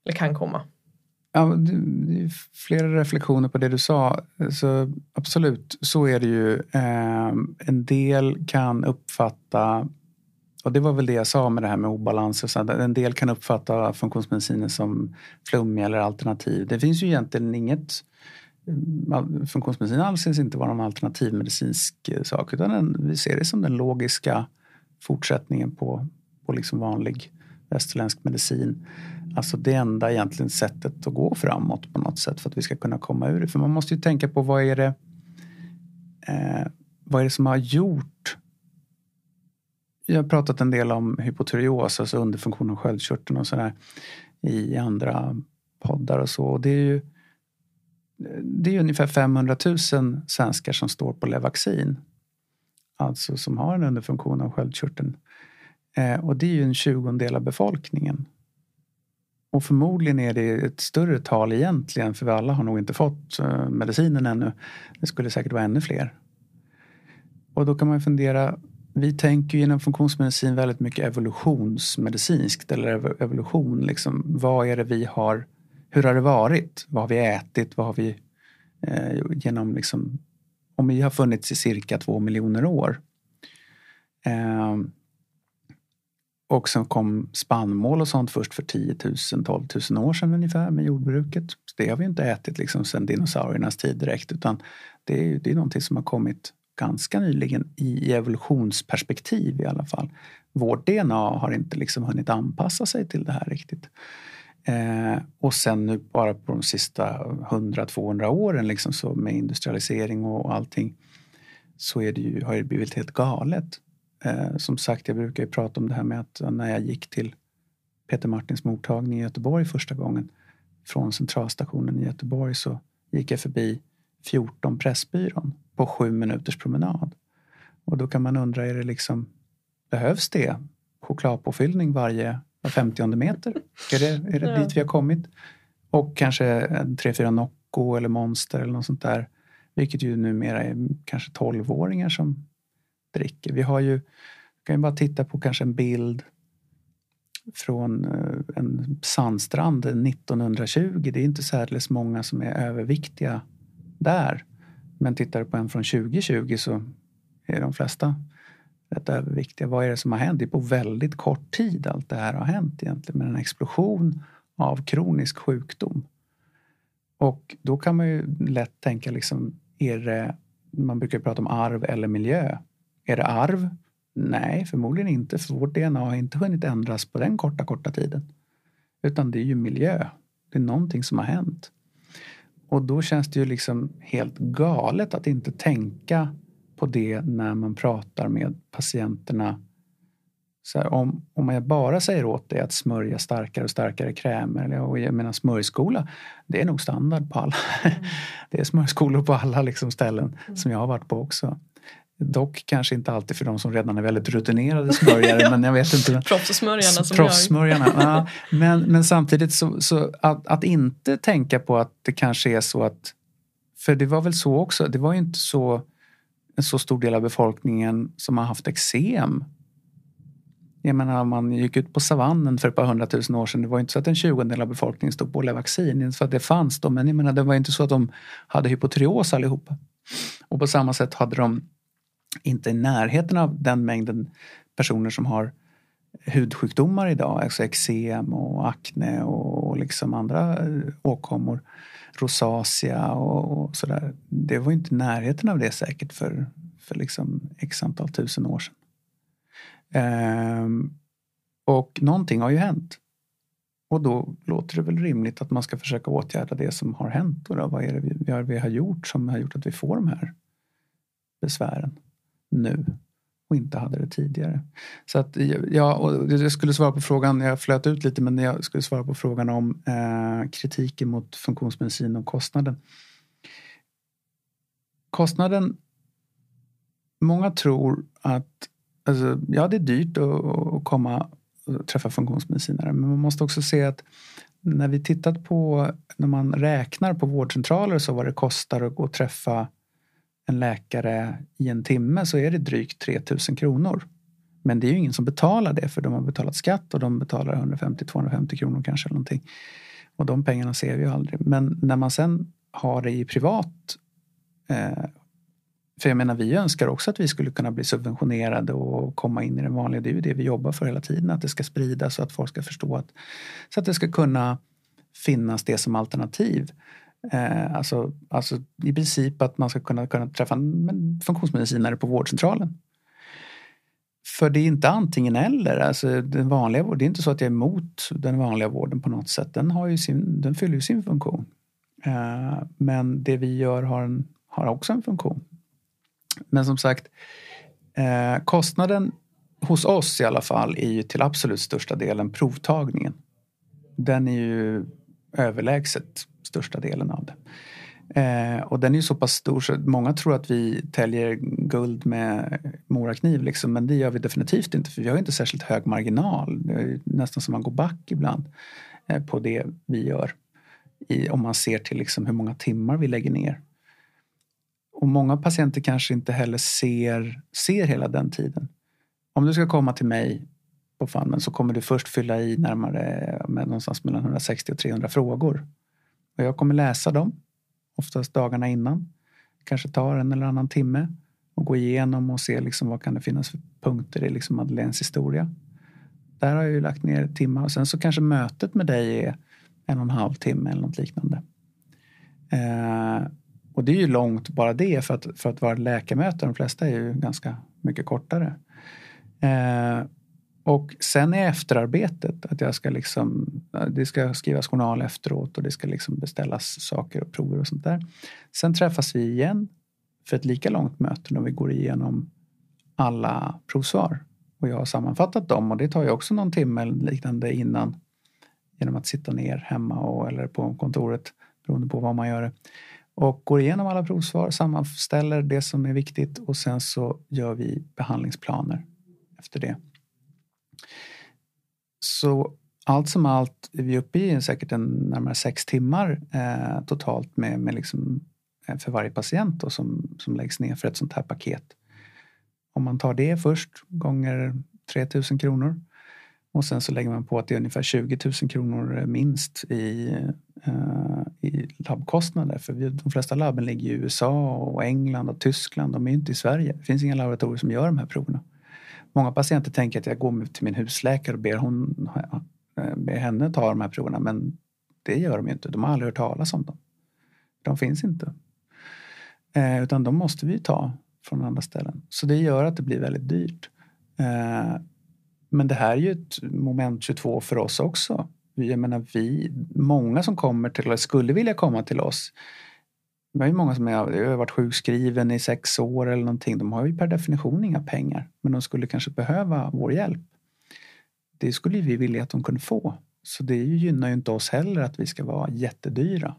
Eller kan komma? Ja, flera reflektioner på det du sa. Så absolut, så är det ju. Eh, en del kan uppfatta, och det var väl det jag sa med det här med obalanser, en del kan uppfatta funktionsmedicinen som flummig eller alternativ. Det finns ju egentligen inget eh, Funktionsmedicin anses inte vara någon alternativmedicinsk eh, sak utan den, vi ser det som den logiska fortsättningen på, på liksom vanlig västerländsk medicin. Alltså det enda egentligen sättet att gå framåt på något sätt för att vi ska kunna komma ur det. För man måste ju tänka på vad är det eh, vad är det som har gjort jag har pratat en del om hypotyreos, alltså underfunktion av sköldkörteln och sådär i andra poddar och så. Och det är ju det är ungefär 500 000 svenskar som står på Levaxin. Alltså som har en underfunktion av sköldkörteln. Eh, och det är ju en tjugondel av befolkningen. Och förmodligen är det ett större tal egentligen för vi alla har nog inte fått eh, medicinen ännu. Det skulle säkert vara ännu fler. Och då kan man fundera, vi tänker ju inom funktionsmedicin väldigt mycket evolutionsmedicinskt eller evolution. Liksom. Vad är det vi har, hur har det varit? Vad har vi ätit? Vad har vi eh, genom liksom, om vi har funnits i cirka två miljoner år. Eh, och sen kom spannmål och sånt först för 10 000, 12 000 år sedan ungefär med jordbruket. Det har vi inte ätit liksom sedan dinosauriernas tid direkt utan det är, det är någonting som har kommit ganska nyligen i evolutionsperspektiv i alla fall. Vårt DNA har inte liksom hunnit anpassa sig till det här riktigt. Eh, och sen nu bara på de sista 100-200 åren liksom så med industrialisering och allting så är det ju, har det blivit helt galet. Eh, som sagt, jag brukar ju prata om det här med att när jag gick till Peter Martins mottagning i Göteborg första gången från centralstationen i Göteborg så gick jag förbi 14 Pressbyrån på sju minuters promenad. Och då kan man undra, är det liksom, behövs det chokladpåfyllning varje 50 meter? Är det, är det dit vi har kommit? Och kanske en 3-4 Nocco eller Monster eller något sånt där. Vilket ju numera är kanske 12-åringar som dricker. Vi har ju, kan ju bara titta på kanske en bild från eh, en sandstrand 1920. Det är inte särdeles många som är överviktiga där. Men tittar du på en från 2020 så är de flesta rätt överviktiga. Vad är det som har hänt? Det är på väldigt kort tid allt det här har hänt egentligen med en explosion av kronisk sjukdom. Och då kan man ju lätt tänka liksom, är det, man brukar prata om arv eller miljö. Är det arv? Nej, förmodligen inte, för vårt DNA har inte hunnit ändras på den korta, korta tiden. Utan det är ju miljö. Det är någonting som har hänt. Och då känns det ju liksom helt galet att inte tänka på det när man pratar med patienterna. Så här, om, om man bara säger åt dig att smörja starkare och starkare krämer, eller och jag menar smörjskola, det är nog standard på alla. Mm. det är smörjskolor på alla liksom ställen mm. som jag har varit på också. Dock kanske inte alltid för de som redan är väldigt rutinerade smörjare. ja. men jag vet inte. Proffssmörjarna som Proffssmörjarna, ja. men, men samtidigt så, så att, att, inte tänka på att det kanske är så att för det var väl så också, det var ju inte så en så stor del av befolkningen som har haft eksem. Jag menar man gick ut på savannen för ett par hundratusen år sedan. Det var inte så att en tjugondel av befolkningen stod på vaccin. Inte för att det fanns då, men jag menar, det var inte så att de hade hypotyreos allihopa. Och på samma sätt hade de inte i närheten av den mängden personer som har hudsjukdomar idag, alltså eksem och akne och liksom andra eh, åkommor rosacea och, och sådär. Det var inte i närheten av det säkert för, för liksom x antal tusen år sedan. Ehm, och någonting har ju hänt. Och då låter det väl rimligt att man ska försöka åtgärda det som har hänt. Och då, vad är det vi, vi har gjort som har gjort att vi får de här besvären nu? och inte hade det tidigare. Så att, ja, och jag skulle svara på frågan, jag flöt ut lite, men jag skulle svara på frågan om eh, kritiken mot funktionsmedicin och kostnaden. Kostnaden, många tror att alltså, ja, det är dyrt att, att komma och träffa funktionsmedicinare, men man måste också se att när vi tittat på, när man räknar på vårdcentraler så vad det kostar att gå och träffa en läkare i en timme så är det drygt 3000 kronor. Men det är ju ingen som betalar det för de har betalat skatt och de betalar 150-250 kronor kanske. Eller någonting. Och de pengarna ser vi ju aldrig. Men när man sen har det i privat eh, för jag menar vi önskar också att vi skulle kunna bli subventionerade och komma in i den vanliga. Det är ju det vi jobbar för hela tiden. Att det ska spridas så att folk ska förstå att så att det ska kunna finnas det som alternativ. Eh, alltså, alltså i princip att man ska kunna, kunna träffa en funktionsmedicinare på vårdcentralen. För det är inte antingen eller. Alltså den vanliga vården, det är inte så att jag är emot den vanliga vården på något sätt. Den, har ju sin, den fyller ju sin funktion. Eh, men det vi gör har, en, har också en funktion. Men som sagt, eh, kostnaden hos oss i alla fall är ju till absolut största delen provtagningen. Den är ju överlägset största delen av det. Eh, och den är ju så pass stor så många tror att vi täljer guld med morakniv liksom, men det gör vi definitivt inte för vi har inte särskilt hög marginal. Det är nästan som man går back ibland eh, på det vi gör. I, om man ser till liksom hur många timmar vi lägger ner. Och många patienter kanske inte heller ser, ser hela den tiden. Om du ska komma till mig på Famnen så kommer du först fylla i närmare med någonstans mellan 160 och 300 frågor. Och jag kommer läsa dem, oftast dagarna innan. Kanske tar en eller annan timme och gå igenom och se liksom vad kan det finnas för punkter i liksom Madeleines historia. Där har jag ju lagt ner timmar och sen så kanske mötet med dig är en och en halv timme eller något liknande. Eh, och det är ju långt bara det för att, för att vara läkarmöte. De flesta är ju ganska mycket kortare. Eh, och sen är efterarbetet att jag ska liksom, det ska skrivas journal efteråt och det ska liksom beställas saker och prover och sånt där. Sen träffas vi igen för ett lika långt möte när vi går igenom alla provsvar. Och jag har sammanfattat dem och det tar ju också någon timme eller liknande innan genom att sitta ner hemma och, eller på kontoret beroende på vad man gör. Och går igenom alla provsvar, sammanställer det som är viktigt och sen så gör vi behandlingsplaner efter det. Så allt som allt är vi uppe i säkert en närmare sex timmar eh, totalt med, med liksom, eh, för varje patient då, som, som läggs ner för ett sånt här paket. Om man tar det först gånger 3000 kronor och sen så lägger man på att det är ungefär 20 000 kronor minst i, eh, i labbkostnader. För vi, de flesta labben ligger i USA och England och Tyskland. De är inte i Sverige. Det finns inga laboratorier som gör de här proverna. Många patienter tänker att jag går till min husläkare och ber, hon, eh, ber henne ta de här proverna. Men det gör de ju inte. De har aldrig hört talas om dem. De finns inte. Eh, utan de måste vi ta från andra ställen. Så det gör att det blir väldigt dyrt. Eh, men det här är ju ett moment 22 för oss också. Jag menar, vi, många som kommer till oss, skulle vilja komma till oss. Det är ju många som är, har varit sjukskriven i sex år eller någonting. De har ju per definition inga pengar. Men de skulle kanske behöva vår hjälp. Det skulle vi vilja att de kunde få. Så det gynnar ju inte oss heller att vi ska vara jättedyra.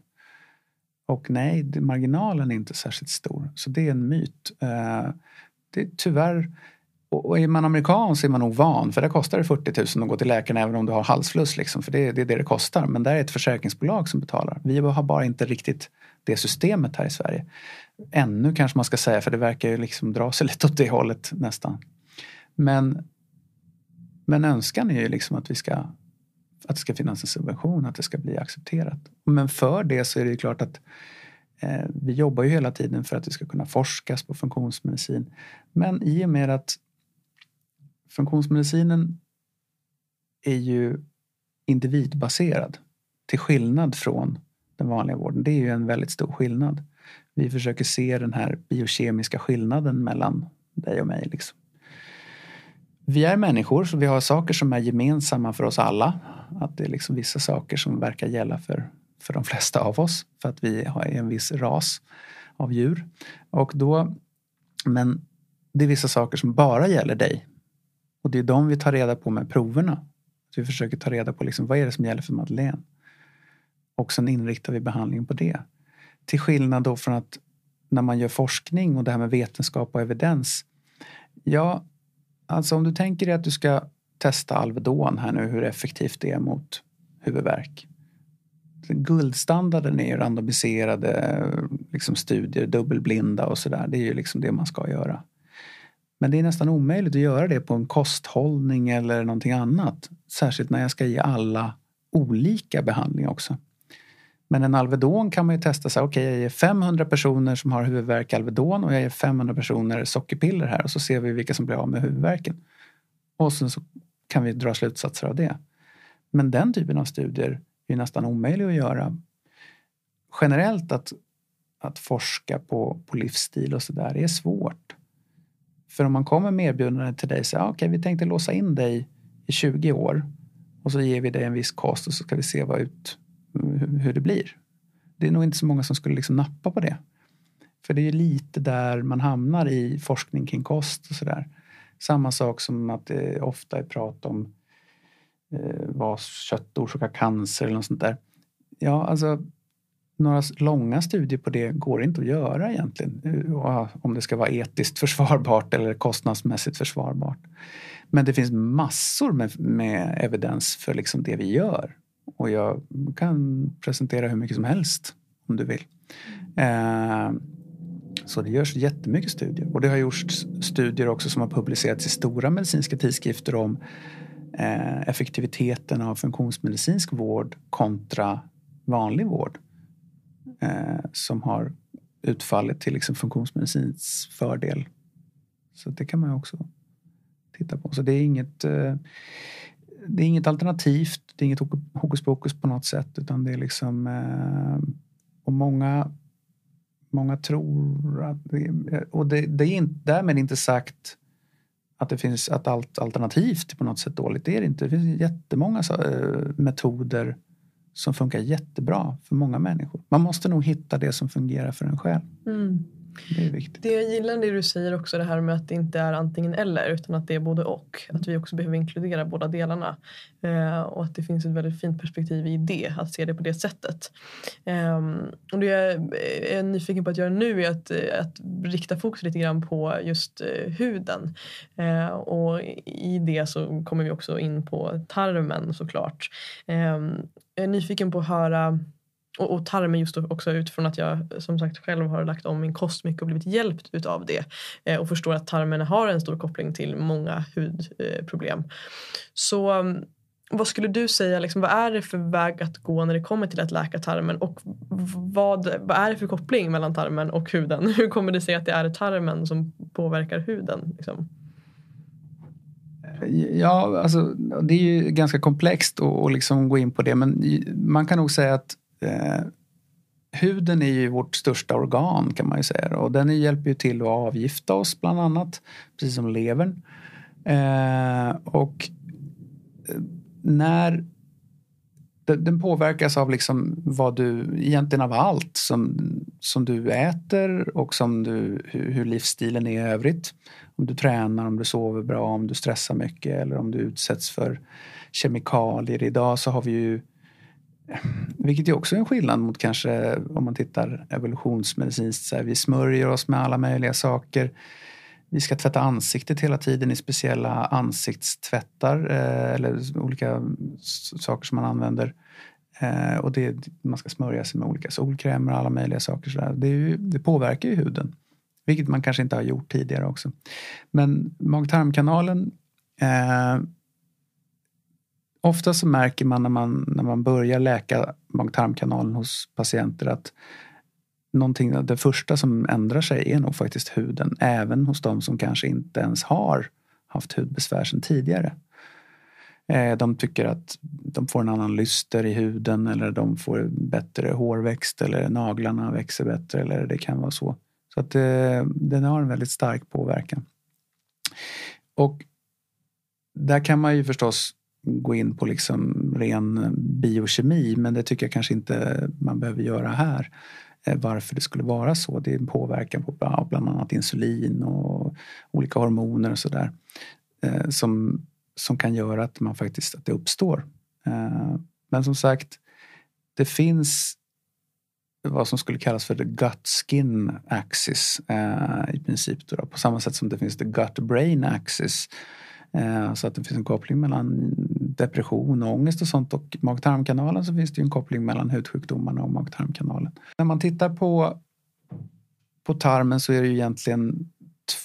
Och nej, marginalen är inte särskilt stor. Så det är en myt. Eh, det är tyvärr och är man amerikan så är man nog van för där kostar det 40 000 att gå till läkaren även om du har halsfluss. Liksom, för det, det är det det kostar. Men där är ett försäkringsbolag som betalar. Vi har bara inte riktigt det systemet här i Sverige. Ännu kanske man ska säga för det verkar ju liksom dra sig lite åt det hållet nästan. Men, men önskan är ju liksom att vi ska att det ska finnas en subvention, att det ska bli accepterat. Men för det så är det ju klart att eh, vi jobbar ju hela tiden för att det ska kunna forskas på funktionsmedicin. Men i och med att funktionsmedicinen är ju individbaserad till skillnad från den vanliga vården. Det är ju en väldigt stor skillnad. Vi försöker se den här biokemiska skillnaden mellan dig och mig. Liksom. Vi är människor så vi har saker som är gemensamma för oss alla. Att det är liksom vissa saker som verkar gälla för, för de flesta av oss för att vi har en viss ras av djur. Och då, men det är vissa saker som bara gäller dig och det är de vi tar reda på med proverna. Så vi försöker ta reda på liksom, vad är det som gäller för Madeleine. Och sen inriktar vi behandlingen på det. Till skillnad då från att när man gör forskning och det här med vetenskap och evidens. Ja, alltså om du tänker dig att du ska testa Alvedon här nu, hur effektivt det är mot huvudvärk. Guldstandarden är ju randomiserade liksom studier, dubbelblinda och sådär. Det är ju liksom det man ska göra. Men det är nästan omöjligt att göra det på en kosthållning eller någonting annat. Särskilt när jag ska ge alla olika behandling också. Men en Alvedon kan man ju testa så här. okej okay, jag ger 500 personer som har huvudvärk Alvedon och jag ger 500 personer sockerpiller här och så ser vi vilka som blir av med huvudvärken. Och sen så kan vi dra slutsatser av det. Men den typen av studier är nästan omöjlig att göra. Generellt att, att forska på, på livsstil och sådär är svårt. För om man kommer med erbjudande till dig så ah, okej okay, vi tänkte låsa in dig i 20 år och så ger vi dig en viss kost och så ska vi se vad ut, hur det blir. Det är nog inte så många som skulle liksom nappa på det. För det är ju lite där man hamnar i forskning kring kost och sådär. Samma sak som att det ofta är prat om eh, vad kött orsakar cancer eller något sånt där. Ja, alltså några långa studier på det går inte att göra egentligen. Eh, ah, om det ska vara etiskt försvarbart eller kostnadsmässigt försvarbart. Men det finns massor med, med evidens för liksom det vi gör. Och jag kan presentera hur mycket som helst om du vill. Eh, så det görs jättemycket studier. Och det har gjorts studier också som har publicerats i stora medicinska tidskrifter om eh, effektiviteten av funktionsmedicinsk vård kontra vanlig vård eh, som har utfallit till liksom funktionsmedicins fördel. Så det kan man också titta på. Så det är inget, eh, det är inget alternativt, det är inget hokus pokus på något sätt utan det är liksom eh, och många Många tror att det, och det, det är inte, därmed inte sagt att det finns att allt alternativt på något sätt dåligt. Det är det inte. Det finns jättemånga eh, metoder som funkar jättebra för många människor. Man måste nog hitta det som fungerar för en själv. Mm. Det är viktigt. Det jag gillar det du säger också det här med att det inte är antingen eller utan att det är både och. Att vi också behöver inkludera båda delarna. Eh, och att det finns ett väldigt fint perspektiv i det, att se det på det sättet. Eh, och det eh, jag är nyfiken på att göra nu är att, eh, att rikta fokus lite grann på just eh, huden. Eh, och i det så kommer vi också in på tarmen såklart. Ehm, jag är nyfiken på att höra och, och tarmen just också utifrån att jag som sagt själv har lagt om min kost mycket och blivit hjälpt utav det eh, och förstår att tarmen har en stor koppling till många hudproblem. Eh, så mm, vad skulle du säga, liksom, vad är det för väg att gå när det kommer till att läka tarmen och vad, vad är det för koppling mellan tarmen och huden? Hur kommer det sig att det är tarmen som påverkar huden? Liksom? Ja, alltså, det är ju ganska komplext att liksom gå in på det men man kan nog säga att eh, huden är ju vårt största organ kan man ju säga och den hjälper ju till att avgifta oss bland annat, precis som levern. Eh, och eh, när den påverkas av liksom vad du, egentligen av allt som, som du äter och som du, hur, hur livsstilen är i övrigt. Om du tränar, om du sover bra, om du stressar mycket eller om du utsätts för kemikalier. Idag så har vi ju vilket är också en skillnad mot kanske om man tittar evolutionsmedicinskt. Så här, vi smörjer oss med alla möjliga saker. Vi ska tvätta ansiktet hela tiden i speciella ansiktstvättar eh, eller olika saker som man använder. Eh, och det, man ska smörja sig med olika solkrämer och alla möjliga saker. Så det, ju, det, påverkar ju huden. Vilket man kanske inte har gjort tidigare också. Men mag-tarmkanalen eh, Ofta så märker man när man, när man börjar läka mag-tarmkanalen hos patienter att någonting, det första som ändrar sig är nog faktiskt huden. Även hos de som kanske inte ens har haft hudbesvär sedan tidigare. Eh, de tycker att de får en annan lyster i huden eller de får bättre hårväxt eller naglarna växer bättre eller det kan vara så. Så att det, den har en väldigt stark påverkan. Och där kan man ju förstås gå in på liksom ren biokemi men det tycker jag kanske inte man behöver göra här. Eh, varför det skulle vara så. Det är en påverkan på bland annat insulin och olika hormoner och sådär. Eh, som, som kan göra att man faktiskt att det uppstår. Eh, men som sagt, det finns vad som skulle kallas för the gut skin axis i princip. Då, på samma sätt som det finns the gut brain axis. Eh, så att det finns en koppling mellan depression och ångest och sånt och mag-tarmkanalen så finns det ju en koppling mellan hudsjukdomarna och mag-tarmkanalen. När man tittar på, på tarmen så är det ju egentligen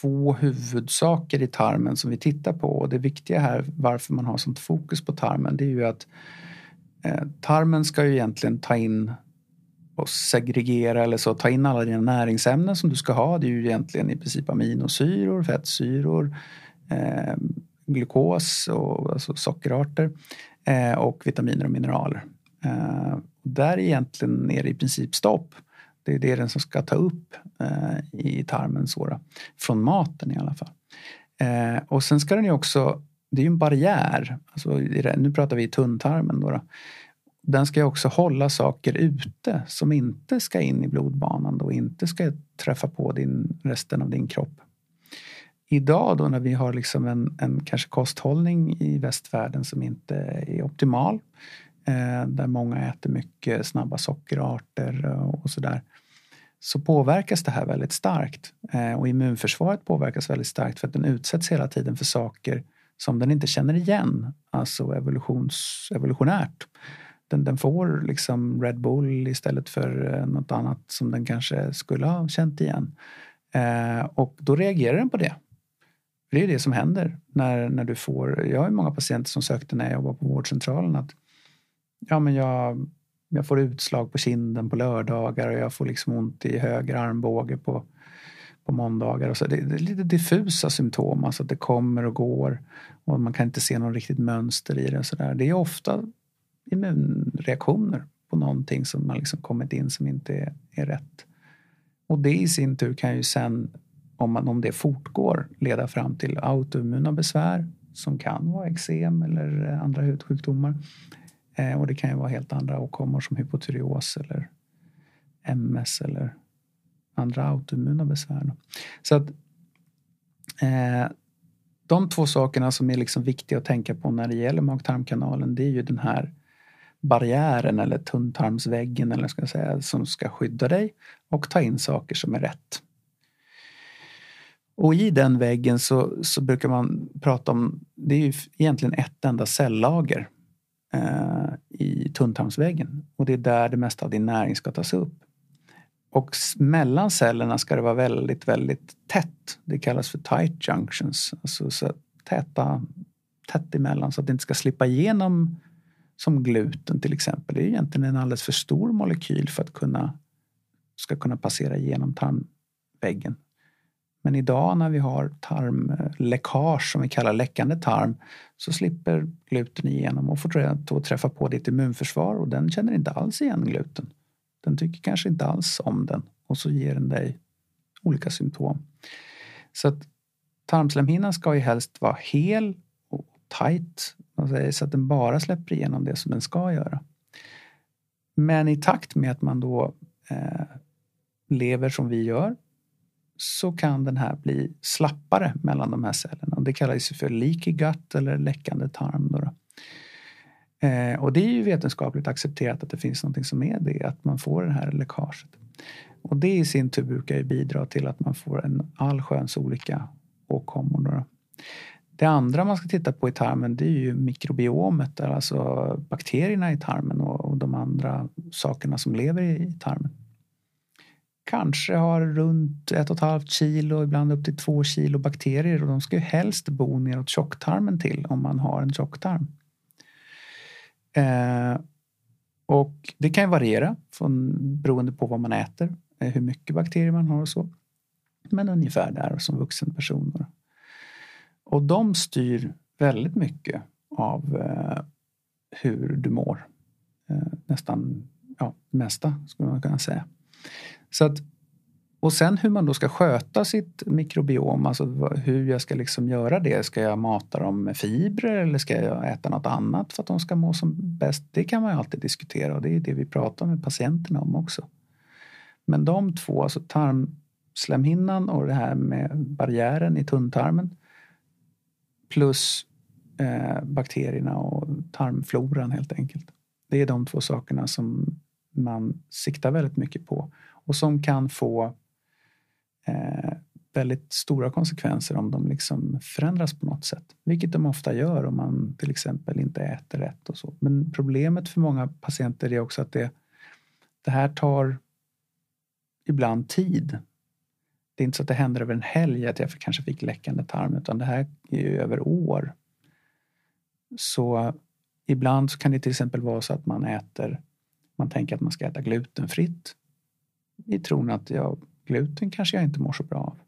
två huvudsaker i tarmen som vi tittar på och det viktiga här varför man har sånt fokus på tarmen det är ju att eh, tarmen ska ju egentligen ta in och segregera eller så, ta in alla dina näringsämnen som du ska ha. Det är ju egentligen i princip aminosyror, fettsyror, eh, glukos, och, alltså sockerarter eh, och vitaminer och mineraler. Eh, där egentligen är det i princip stopp. Det är det den som ska ta upp eh, i tarmen så då, från maten i alla fall. Eh, och sen ska den ju också, det är ju en barriär, alltså, nu pratar vi i tunntarmen då, då. Den ska ju också hålla saker ute som inte ska in i blodbanan och inte ska träffa på din, resten av din kropp idag då när vi har liksom en, en kanske kosthållning i västvärlden som inte är optimal. Eh, där många äter mycket snabba sockerarter och sådär. Så påverkas det här väldigt starkt. Eh, och immunförsvaret påverkas väldigt starkt för att den utsätts hela tiden för saker som den inte känner igen. Alltså evolutions, evolutionärt. Den, den får liksom Red Bull istället för eh, något annat som den kanske skulle ha känt igen. Eh, och då reagerar den på det. Det är det som händer när, när du får, jag har många patienter som sökte när jag var på vårdcentralen att ja men jag, jag får utslag på kinden på lördagar och jag får liksom ont i höger armbåge på, på måndagar. Och så. Det, det är lite diffusa symptom, alltså att det kommer och går och man kan inte se något riktigt mönster i det. Så där. Det är ofta immunreaktioner på någonting som har liksom kommit in som inte är, är rätt. Och det i sin tur kan ju sen om, man, om det fortgår leda fram till autoimmuna besvär som kan vara eksem eller eh, andra hudsjukdomar. Eh, och det kan ju vara helt andra åkommor som hypotyreos eller MS eller andra autoimmuna besvär. Så att eh, de två sakerna som är liksom viktiga att tänka på när det gäller mag-tarmkanalen det är ju den här barriären eller tunntarmsväggen eller ska jag säga, som ska skydda dig och ta in saker som är rätt. Och i den väggen så, så brukar man prata om, det är ju egentligen ett enda cellager eh, i tunntarmsväggen. Och det är där det mesta av din näring ska tas upp. Och mellan cellerna ska det vara väldigt, väldigt tätt. Det kallas för tight junctions, alltså så täta tätt emellan så att det inte ska slippa igenom som gluten till exempel. Det är egentligen en alldeles för stor molekyl för att kunna ska kunna passera igenom tarmväggen. Men idag när vi har tarmläckage, som vi kallar läckande tarm, så slipper gluten igenom och får träffa på ditt immunförsvar och den känner inte alls igen gluten. Den tycker kanske inte alls om den och så ger den dig olika symptom. Så att tarmslemhinnan ska ju helst vara hel och tight så att den bara släpper igenom det som den ska göra. Men i takt med att man då eh, lever som vi gör så kan den här bli slappare mellan de här cellerna. Det kallas för leaky gut eller läckande tarm. Då eh, och det är ju vetenskapligt accepterat att det finns någonting som är det, att man får det här läckaget. Och det i sin tur brukar ju bidra till att man får en allsköns olika åkommor. Det andra man ska titta på i tarmen det är ju mikrobiomet, alltså bakterierna i tarmen och de andra sakerna som lever i tarmen kanske har runt ett och ett halvt kilo, ibland upp till två kilo bakterier och de ska ju helst bo neråt tjocktarmen till om man har en tjocktarm. Eh, och det kan ju variera från, beroende på vad man äter, eh, hur mycket bakterier man har och så. Men ungefär där som vuxen person. Och de styr väldigt mycket av eh, hur du mår. Eh, nästan ja, det mesta skulle man kunna säga. Så att, och sen hur man då ska sköta sitt mikrobiom, alltså hur jag ska liksom göra det. Ska jag mata dem med fibrer eller ska jag äta något annat för att de ska må som bäst? Det kan man ju alltid diskutera och det är det vi pratar med patienterna om också. Men de två, alltså tarmslemhinnan och det här med barriären i tunntarmen plus eh, bakterierna och tarmfloran helt enkelt. Det är de två sakerna som man siktar väldigt mycket på och som kan få eh, väldigt stora konsekvenser om de liksom förändras på något sätt. Vilket de ofta gör om man till exempel inte äter rätt och så. Men problemet för många patienter är också att det, det här tar ibland tid. Det är inte så att det händer över en helg att jag kanske fick läckande tarm utan det här är ju över år. Så ibland så kan det till exempel vara så att man äter, man tänker att man ska äta glutenfritt i tron att jag, gluten kanske jag inte mår så bra av.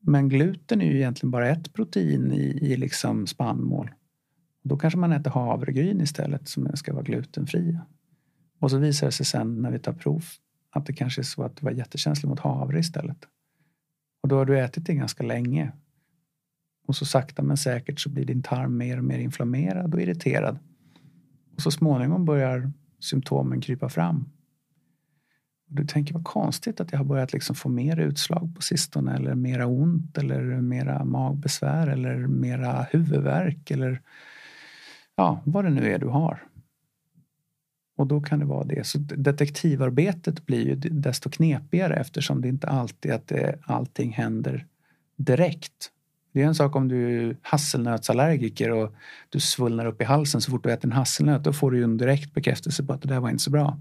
Men gluten är ju egentligen bara ett protein i, i liksom spannmål. Då kanske man äter havregryn istället som ska vara glutenfria. Och så visar det sig sen när vi tar prov att det kanske är så att du var jättekänslig mot havre istället. Och då har du ätit det ganska länge. Och så sakta men säkert så blir din tarm mer och mer inflammerad och irriterad. Och så småningom börjar symptomen krypa fram. Du tänker vad konstigt att jag har börjat liksom få mer utslag på sistone eller mera ont eller mera magbesvär eller mera huvudvärk eller ja, vad det nu är du har. Och då kan det vara det. Så detektivarbetet blir ju desto knepigare eftersom det inte alltid att det, allting händer direkt. Det är en sak om du är hasselnötsallergiker och du svullnar upp i halsen så fort du äter en hasselnöt. Då får du ju en direkt bekräftelse på att det där var inte så bra.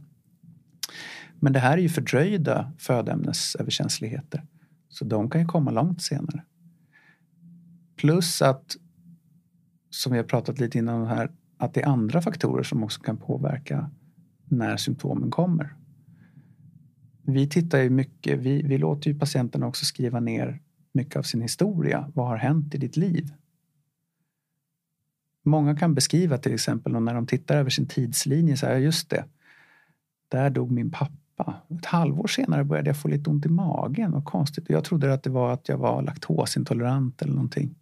Men det här är ju fördröjda födoämnesöverkänsligheter. Så de kan ju komma långt senare. Plus att, som vi har pratat lite innan här, att det är andra faktorer som också kan påverka när symptomen kommer. Vi tittar ju mycket, vi, vi låter ju patienterna också skriva ner mycket av sin historia. Vad har hänt i ditt liv? Många kan beskriva till exempel när de tittar över sin tidslinje, så här, just det, där dog min pappa pappa. Ett halvår senare började jag få lite ont i magen. Vad konstigt. Jag trodde att det var att jag var laktosintolerant eller någonting.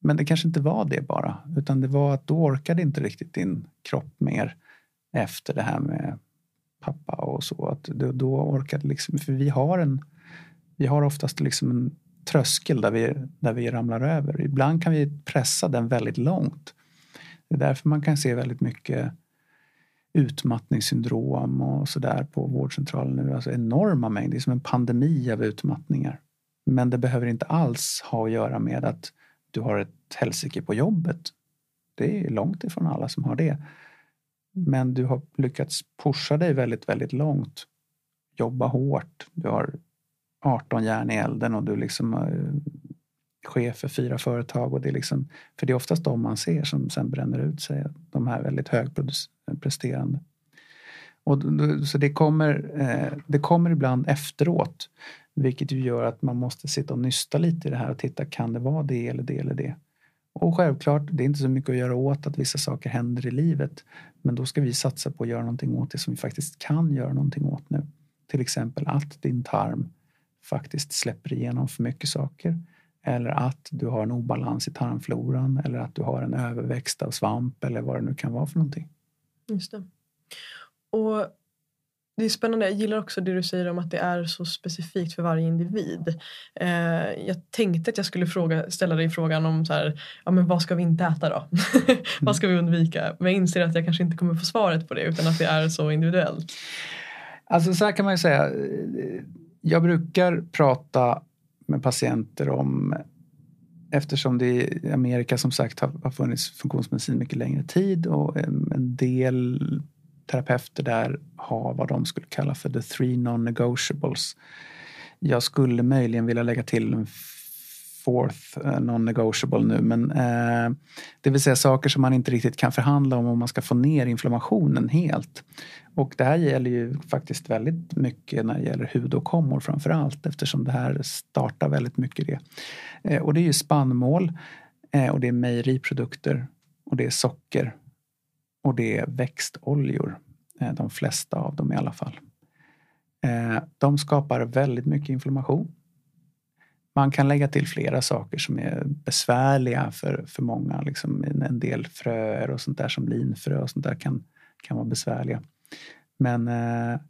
Men det kanske inte var det bara. Utan det var att då orkade inte riktigt din kropp mer efter det här med pappa och så. Att då orkade liksom, för vi har en vi har oftast liksom en tröskel där vi, där vi ramlar över. Ibland kan vi pressa den väldigt långt. Det är därför man kan se väldigt mycket utmattningssyndrom och sådär på vårdcentralen nu. Alltså enorma mängder, det är som en pandemi av utmattningar. Men det behöver inte alls ha att göra med att du har ett helsike på jobbet. Det är långt ifrån alla som har det. Men du har lyckats pusha dig väldigt, väldigt långt. Jobba hårt. Du har 18 järn i elden och du liksom eh, chef för fyra företag. Och det är liksom, för det är oftast de man ser som sen bränner ut sig. De här väldigt högpresterande. Och, så det kommer, eh, det kommer ibland efteråt. Vilket ju gör att man måste sitta och nysta lite i det här och titta, kan det vara det eller det eller det? Och självklart, det är inte så mycket att göra åt att vissa saker händer i livet. Men då ska vi satsa på att göra någonting åt det som vi faktiskt kan göra någonting åt nu. Till exempel att din tarm faktiskt släpper igenom för mycket saker. Eller att du har en obalans i tarmfloran eller att du har en överväxt av svamp eller vad det nu kan vara för någonting. Just det. Och det är spännande. Jag gillar också det du säger om att det är så specifikt för varje individ. Eh, jag tänkte att jag skulle fråga, ställa dig frågan om så här, ja, men vad ska vi inte äta då? vad ska vi undvika? Men jag inser att jag kanske inte kommer få svaret på det utan att det är så individuellt. Alltså så här kan man ju säga. Jag brukar prata med patienter om eftersom det i Amerika som sagt har funnits funktionsmedicin mycket längre tid och en del terapeuter där har vad de skulle kalla för the three non-negotiables. Jag skulle möjligen vilja lägga till en fourth eh, non-negotiable nu men eh, det vill säga saker som man inte riktigt kan förhandla om om man ska få ner inflammationen helt. Och det här gäller ju faktiskt väldigt mycket när det gäller hudåkommor framför allt eftersom det här startar väldigt mycket det. Eh, och det är ju spannmål eh, och det är mejeriprodukter och det är socker och det är växtoljor. Eh, de flesta av dem i alla fall. Eh, de skapar väldigt mycket inflammation. Man kan lägga till flera saker som är besvärliga för, för många. Liksom en del fröer och sånt där som linfrö och sånt där kan, kan vara besvärliga. Men, eh,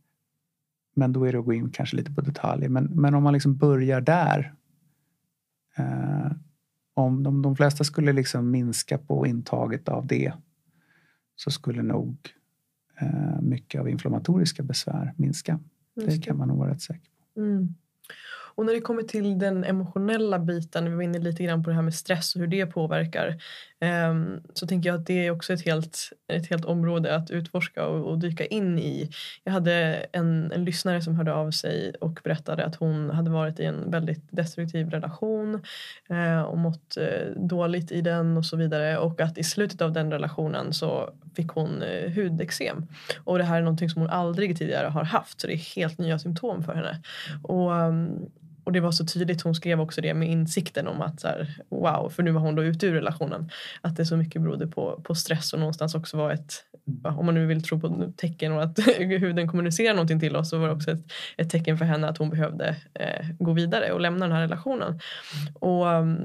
men då är det att gå in kanske lite på detaljer. Men, men om man liksom börjar där. om de, de flesta skulle liksom minska på intaget av det så skulle nog eh, mycket av inflammatoriska besvär minska. Det kan man nog vara rätt säker på. Mm. Och när det kommer till den emotionella biten, vi var inne lite grann på det här med stress och hur det påverkar. Um, så tänker jag att det är också ett helt, ett helt område att utforska och, och dyka in i. Jag hade en, en lyssnare som hörde av sig och berättade att hon hade varit i en väldigt destruktiv relation uh, och mått uh, dåligt i den och så vidare och att i slutet av den relationen så fick hon uh, hudexem. Och det här är någonting som hon aldrig tidigare har haft så det är helt nya symptom för henne. Och ehm, och det var så tydligt, hon skrev också det med insikten om att så här, wow, för nu var hon då ute ur relationen. Att det så mycket berodde på, på stress och någonstans också var ett, om man nu vill tro på tecken och att huden kommunicerar någonting till oss så var det också ett, ett tecken för henne att hon behövde eh, gå vidare och lämna den här relationen. Och mm,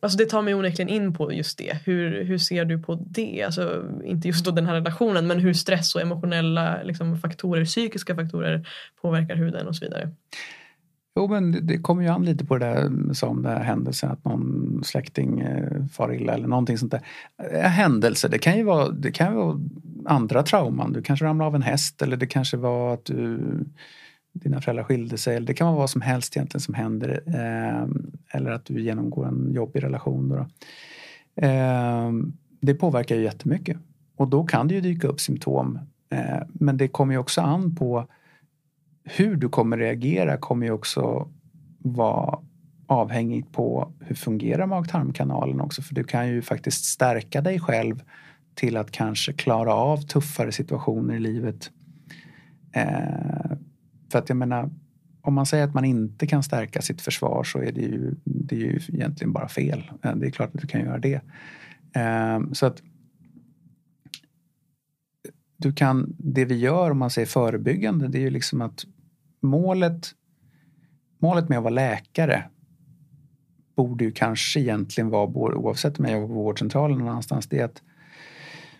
Alltså det tar mig onekligen in på just det. Hur, hur ser du på det? Alltså, inte just då den här relationen men hur stress och emotionella liksom, faktorer, psykiska faktorer påverkar huden och så vidare. Jo, men det kommer ju an lite på det där som den händelsen att någon släkting eh, far illa eller någonting sånt där. Eh, Händelser, det kan ju vara, det kan vara andra trauman. Du kanske ramlade av en häst eller det kanske var att du, dina föräldrar skilde sig. Eller det kan vara vad som helst egentligen som händer. Eh, eller att du genomgår en jobbig relation. Då, det påverkar ju jättemycket. Och då kan det ju dyka upp symptom. Men det kommer ju också an på hur du kommer reagera kommer ju också vara avhängigt på hur fungerar mag-tarmkanalen också för du kan ju faktiskt stärka dig själv till att kanske klara av tuffare situationer i livet. Eh, för att jag menar, om man säger att man inte kan stärka sitt försvar så är det ju, det är ju egentligen bara fel. Eh, det är klart att du kan göra det. Eh, så att du kan, det vi gör om man säger förebyggande det är ju liksom att målet, målet med att vara läkare borde ju kanske egentligen vara, oavsett om jag jobbar på vårdcentralen eller någon annanstans, det är att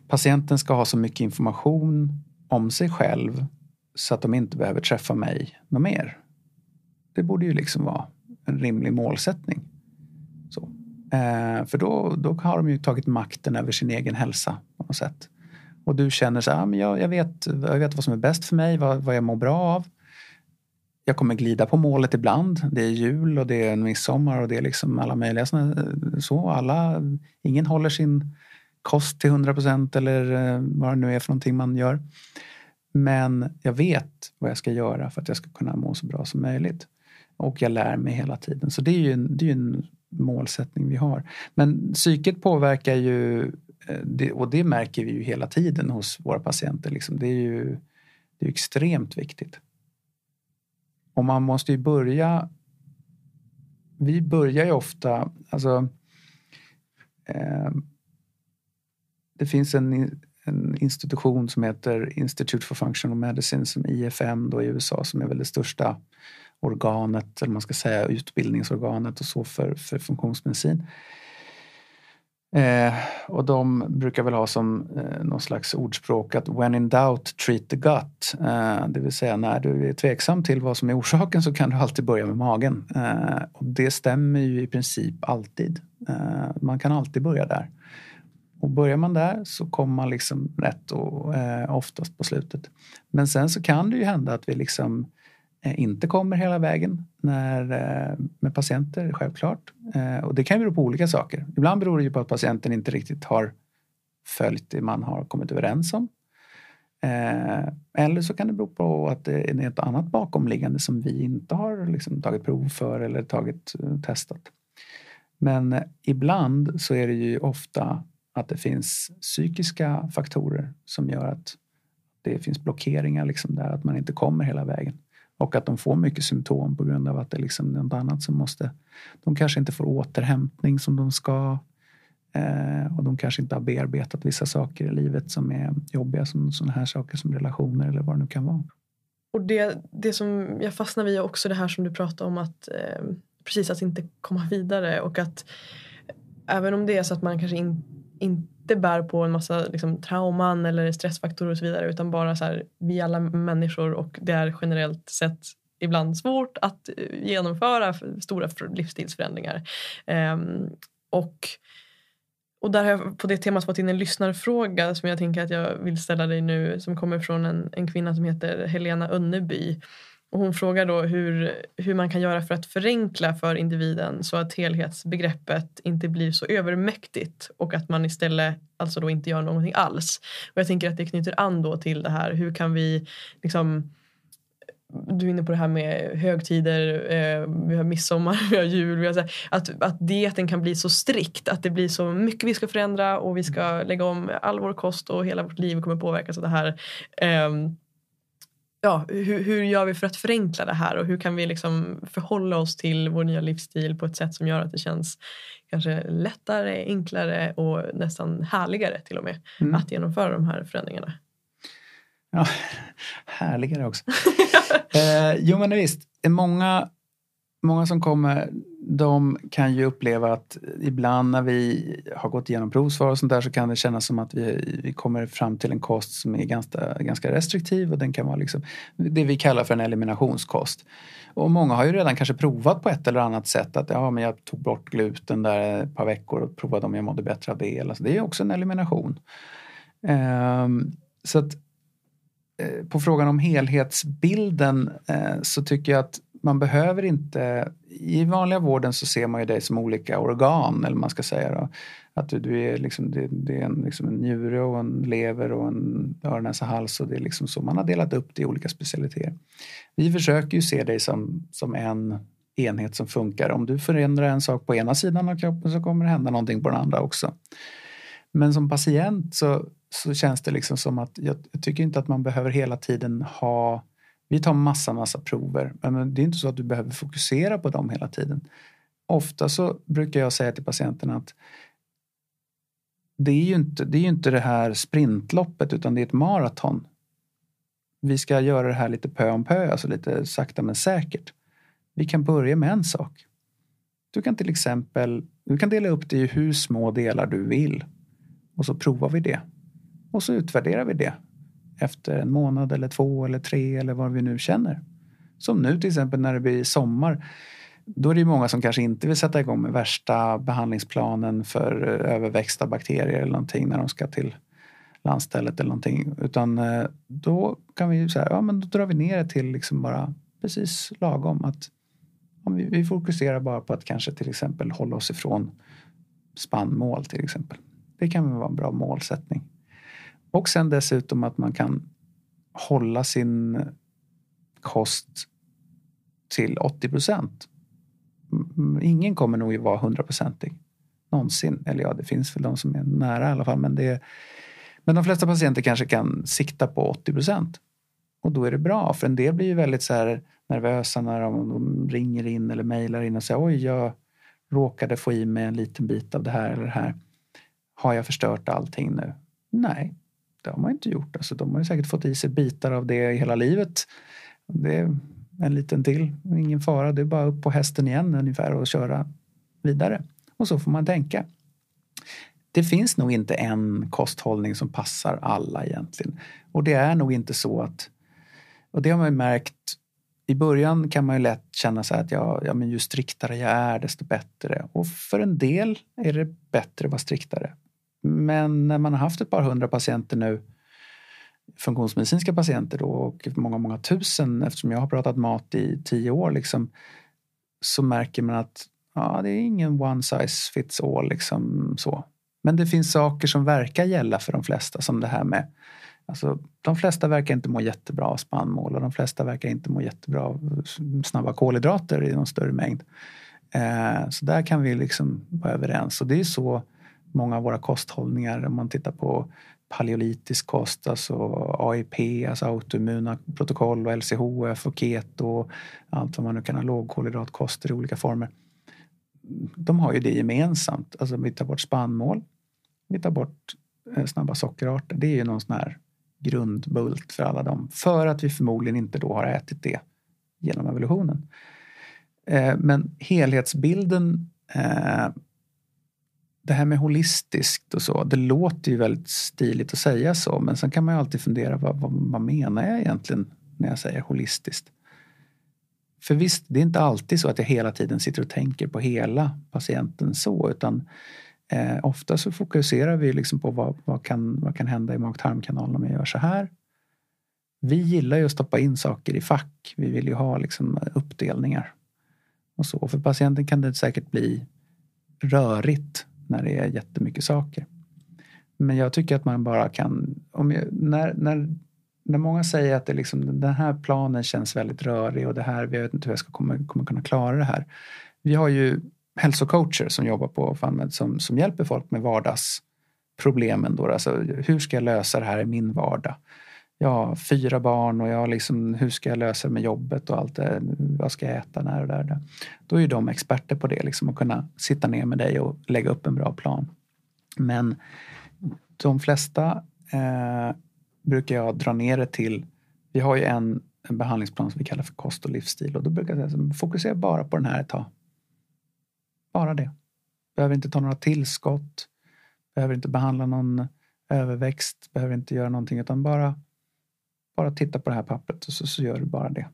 patienten ska ha så mycket information om sig själv så att de inte behöver träffa mig något mer. Det borde ju liksom vara en rimlig målsättning. Så. Eh, för då, då har de ju tagit makten över sin egen hälsa på något sätt. Och du känner så här, ah, men jag, jag, vet, jag vet vad som är bäst för mig, vad, vad jag mår bra av. Jag kommer glida på målet ibland. Det är jul och det är en midsommar och det är liksom alla möjliga så. Alla, ingen håller sin kost till 100 procent eller eh, vad det nu är för någonting man gör. Men jag vet vad jag ska göra för att jag ska kunna må så bra som möjligt. Och jag lär mig hela tiden. Så det är ju en, det är en målsättning vi har. Men psyket påverkar ju, eh, och det märker vi ju hela tiden hos våra patienter. Liksom. Det är ju det är extremt viktigt. Och man måste ju börja vi börjar ju ofta, alltså eh, det finns en, en, institution som heter Institute for Functional Medicine, som IFM då i USA, som är väl det största organet, eller man ska säga utbildningsorganet och så för, för funktionsmedicin. Eh, och de brukar väl ha som eh, någon slags ordspråk att when in doubt treat the gut. Eh, det vill säga när du är tveksam till vad som är orsaken så kan du alltid börja med magen. Eh, och det stämmer ju i princip alltid. Eh, man kan alltid börja där. Och börjar man där så kommer man liksom rätt och eh, oftast på slutet. Men sen så kan det ju hända att vi liksom Eh, Eh, inte kommer hela vägen när, eh, med patienter, självklart. Eh, och det kan bero på olika saker. Ibland beror det ju på att patienten inte riktigt har följt det man har kommit överens om. Eller så kan det bero på att det är något annat bakomliggande som vi inte har liksom tagit prov för eller tagit testat. Men ibland så är det ju ofta att det finns psykiska faktorer som gör att det finns blockeringar liksom där, att man inte kommer hela vägen. Och att de får mycket symptom på grund av att det är liksom något annat som måste... De kanske inte får återhämtning som de ska. Eh, och de kanske inte har bearbetat vissa saker i livet som är jobbiga som sådana här saker som relationer eller vad det nu kan vara. Och det, det som jag fastnar vid är också det här som du pratade om att eh, precis att inte komma vidare och att eh, även om det är så att man kanske in, inte inte bär på en massa liksom, trauman eller stressfaktorer och så vidare utan bara så här, vi är alla människor och det är generellt sett ibland svårt att eh, genomföra stora livsstilsförändringar. Um, och, och där har jag på det temat fått in en lyssnarfråga som jag tänker att jag vill ställa dig nu som kommer från en, en kvinna som heter Helena Önneby hon frågar då hur, hur man kan göra för att förenkla för individen så att helhetsbegreppet inte blir så övermäktigt och att man istället alltså då inte gör någonting alls. Och jag tänker att det knyter an då till det här. Hur kan vi liksom du är inne på det här med högtider, eh, vi har midsommar, vi har jul. Vi har här, att, att dieten kan bli så strikt, att det blir så mycket vi ska förändra och vi ska lägga om all vår kost och hela vårt liv kommer påverkas av det här. Eh, ja, hur, hur gör vi för att förenkla det här och hur kan vi liksom förhålla oss till vår nya livsstil på ett sätt som gör att det känns kanske lättare, enklare och nästan härligare till och med mm. att genomföra de här förändringarna. Ja, härligare också. eh, jo men visst, många, många som kommer de kan ju uppleva att ibland när vi har gått igenom provsvar och sånt där så kan det kännas som att vi, vi kommer fram till en kost som är ganska, ganska restriktiv och den kan vara liksom det vi kallar för en eliminationskost. Och många har ju redan kanske provat på ett eller annat sätt att ja, men jag tog bort gluten där ett par veckor och provade om jag mådde bättre av det. Alltså, det är också en elimination. Um, så att eh, på frågan om helhetsbilden eh, så tycker jag att man behöver inte, i vanliga vården så ser man ju dig som olika organ eller man ska säga då. Att du, du är liksom, det, det är en, liksom en njure och en lever och en öron, näsa, hals och det är liksom så man har delat upp det i olika specialiteter. Vi försöker ju se dig som, som en enhet som funkar. Om du förändrar en sak på ena sidan av kroppen så kommer det hända någonting på den andra också. Men som patient så, så känns det liksom som att jag, jag tycker inte att man behöver hela tiden ha vi tar massa, massa prover, men det är inte så att du behöver fokusera på dem hela tiden. Ofta så brukar jag säga till patienten att det är ju inte det, är ju inte det här sprintloppet utan det är ett maraton. Vi ska göra det här lite pö om pö, alltså lite sakta men säkert. Vi kan börja med en sak. Du kan till exempel du kan dela upp det i hur små delar du vill och så provar vi det. Och så utvärderar vi det efter en månad eller två eller tre eller vad vi nu känner. Som nu till exempel när det blir sommar. Då är det många som kanske inte vill sätta igång med värsta behandlingsplanen för eh, överväxta bakterier eller någonting när de ska till landstället eller någonting. Utan eh, då kan vi ju säga, ja men då drar vi ner det till liksom bara precis lagom. Att om vi, vi fokuserar bara på att kanske till exempel hålla oss ifrån spannmål till exempel. Det kan vara en bra målsättning. Och sen dessutom att man kan hålla sin kost till 80 procent. Ingen kommer nog att vara hundraprocentig någonsin. Eller ja, det finns väl de som är nära i alla fall. Men, det, men de flesta patienter kanske kan sikta på 80 procent. Och då är det bra, för en del blir ju väldigt så här nervösa när de, de ringer in eller mejlar in och säger oj, jag råkade få i mig en liten bit av det här eller det här. Har jag förstört allting nu? Nej, det har man inte gjort. Alltså, de har ju säkert fått i sig bitar av det hela livet. Det är en liten till, ingen fara. Det är bara upp på hästen igen ungefär och köra vidare. Och så får man tänka. Det finns nog inte en kosthållning som passar alla egentligen. Och det är nog inte så att... Och det har man ju märkt i början kan man ju lätt känna så att ja, ja, men ju striktare jag är desto bättre. Och för en del är det bättre att vara striktare. Men när man har haft ett par hundra patienter nu, funktionsmedicinska patienter då, och många, många tusen eftersom jag har pratat mat i tio år, liksom, så märker man att ja, det är ingen one size fits all. Liksom, så. Men det finns saker som verkar gälla för de flesta som det här med Alltså, de flesta verkar inte må jättebra av spannmål och de flesta verkar inte må jättebra av snabba kolhydrater i någon större mängd. Eh, så där kan vi liksom vara överens och det är så många av våra kosthållningar, om man tittar på paleolitisk kost, alltså AIP, alltså autoimmuna protokoll och LCHF och keto och allt vad man nu kan ha, lågkolhydratkoster i olika former. De har ju det gemensamt, alltså vi tar bort spannmål, vi tar bort eh, snabba sockerarter. Det är ju någon sån här grundbult för alla dem. För att vi förmodligen inte då har ätit det genom evolutionen. Eh, men helhetsbilden, eh, det här med holistiskt och så, det låter ju väldigt stiligt att säga så men sen kan man ju alltid fundera vad, vad, vad menar jag egentligen när jag säger holistiskt? För visst, det är inte alltid så att jag hela tiden sitter och tänker på hela patienten så utan Eh, ofta så fokuserar vi liksom på vad, vad, kan, vad kan hända i mag-tarmkanalen om jag gör så här. Vi gillar ju att stoppa in saker i fack. Vi vill ju ha liksom uppdelningar. Och så. För patienten kan det säkert bli rörigt när det är jättemycket saker. Men jag tycker att man bara kan... Om jag, när, när, när många säger att det liksom, den här planen känns väldigt rörig och det här, vi vet inte hur jag ska komma, kommer kunna klara det här. Vi har ju hälsocoacher som jobbar på FunMed som, som hjälper folk med vardagsproblemen. Då. Alltså, hur ska jag lösa det här i min vardag? Jag har fyra barn och jag liksom, hur ska jag lösa det med jobbet och allt det. Vad ska jag äta när och där, där. Då är de experter på det, liksom, att kunna sitta ner med dig och lägga upp en bra plan. Men de flesta eh, brukar jag dra ner det till, vi har ju en, en behandlingsplan som vi kallar för kost och livsstil och då brukar jag säga fokusera bara på den här ett tag. Bara det. Behöver inte ta några tillskott. Behöver inte behandla någon överväxt. Behöver inte göra någonting utan bara, bara titta på det här pappret och så, så gör du bara det.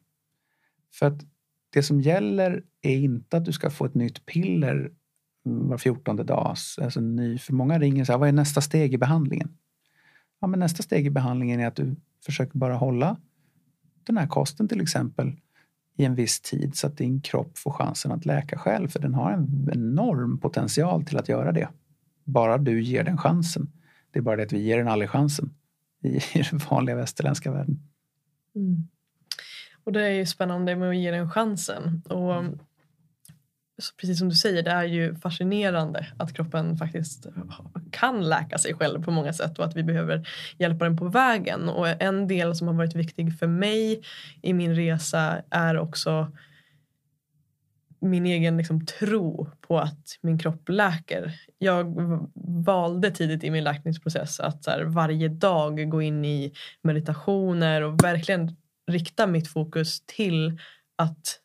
För att det som gäller är inte att du ska få ett nytt piller var fjortonde dag. Alltså ny, för många ringer så här, vad är nästa steg i behandlingen? Ja, men nästa steg i behandlingen är att du försöker bara hålla den här kosten till exempel i en viss tid så att din kropp får chansen att läka själv. För den har en enorm potential till att göra det. Bara du ger den chansen. Det är bara det att vi ger den aldrig chansen i, den vanliga västerländska världen. Mm. Och det är ju spännande med att ge den chansen. Och precis som du säger, det är ju fascinerande att kroppen faktiskt kan läka sig själv på många sätt och att vi behöver hjälpa den på vägen. Och en del som har varit viktig för mig i min resa är också min egen liksom, tro på att min kropp läker. Jag valde tidigt i min läkningsprocess att här, varje dag gå in i meditationer och verkligen rikta mitt fokus till att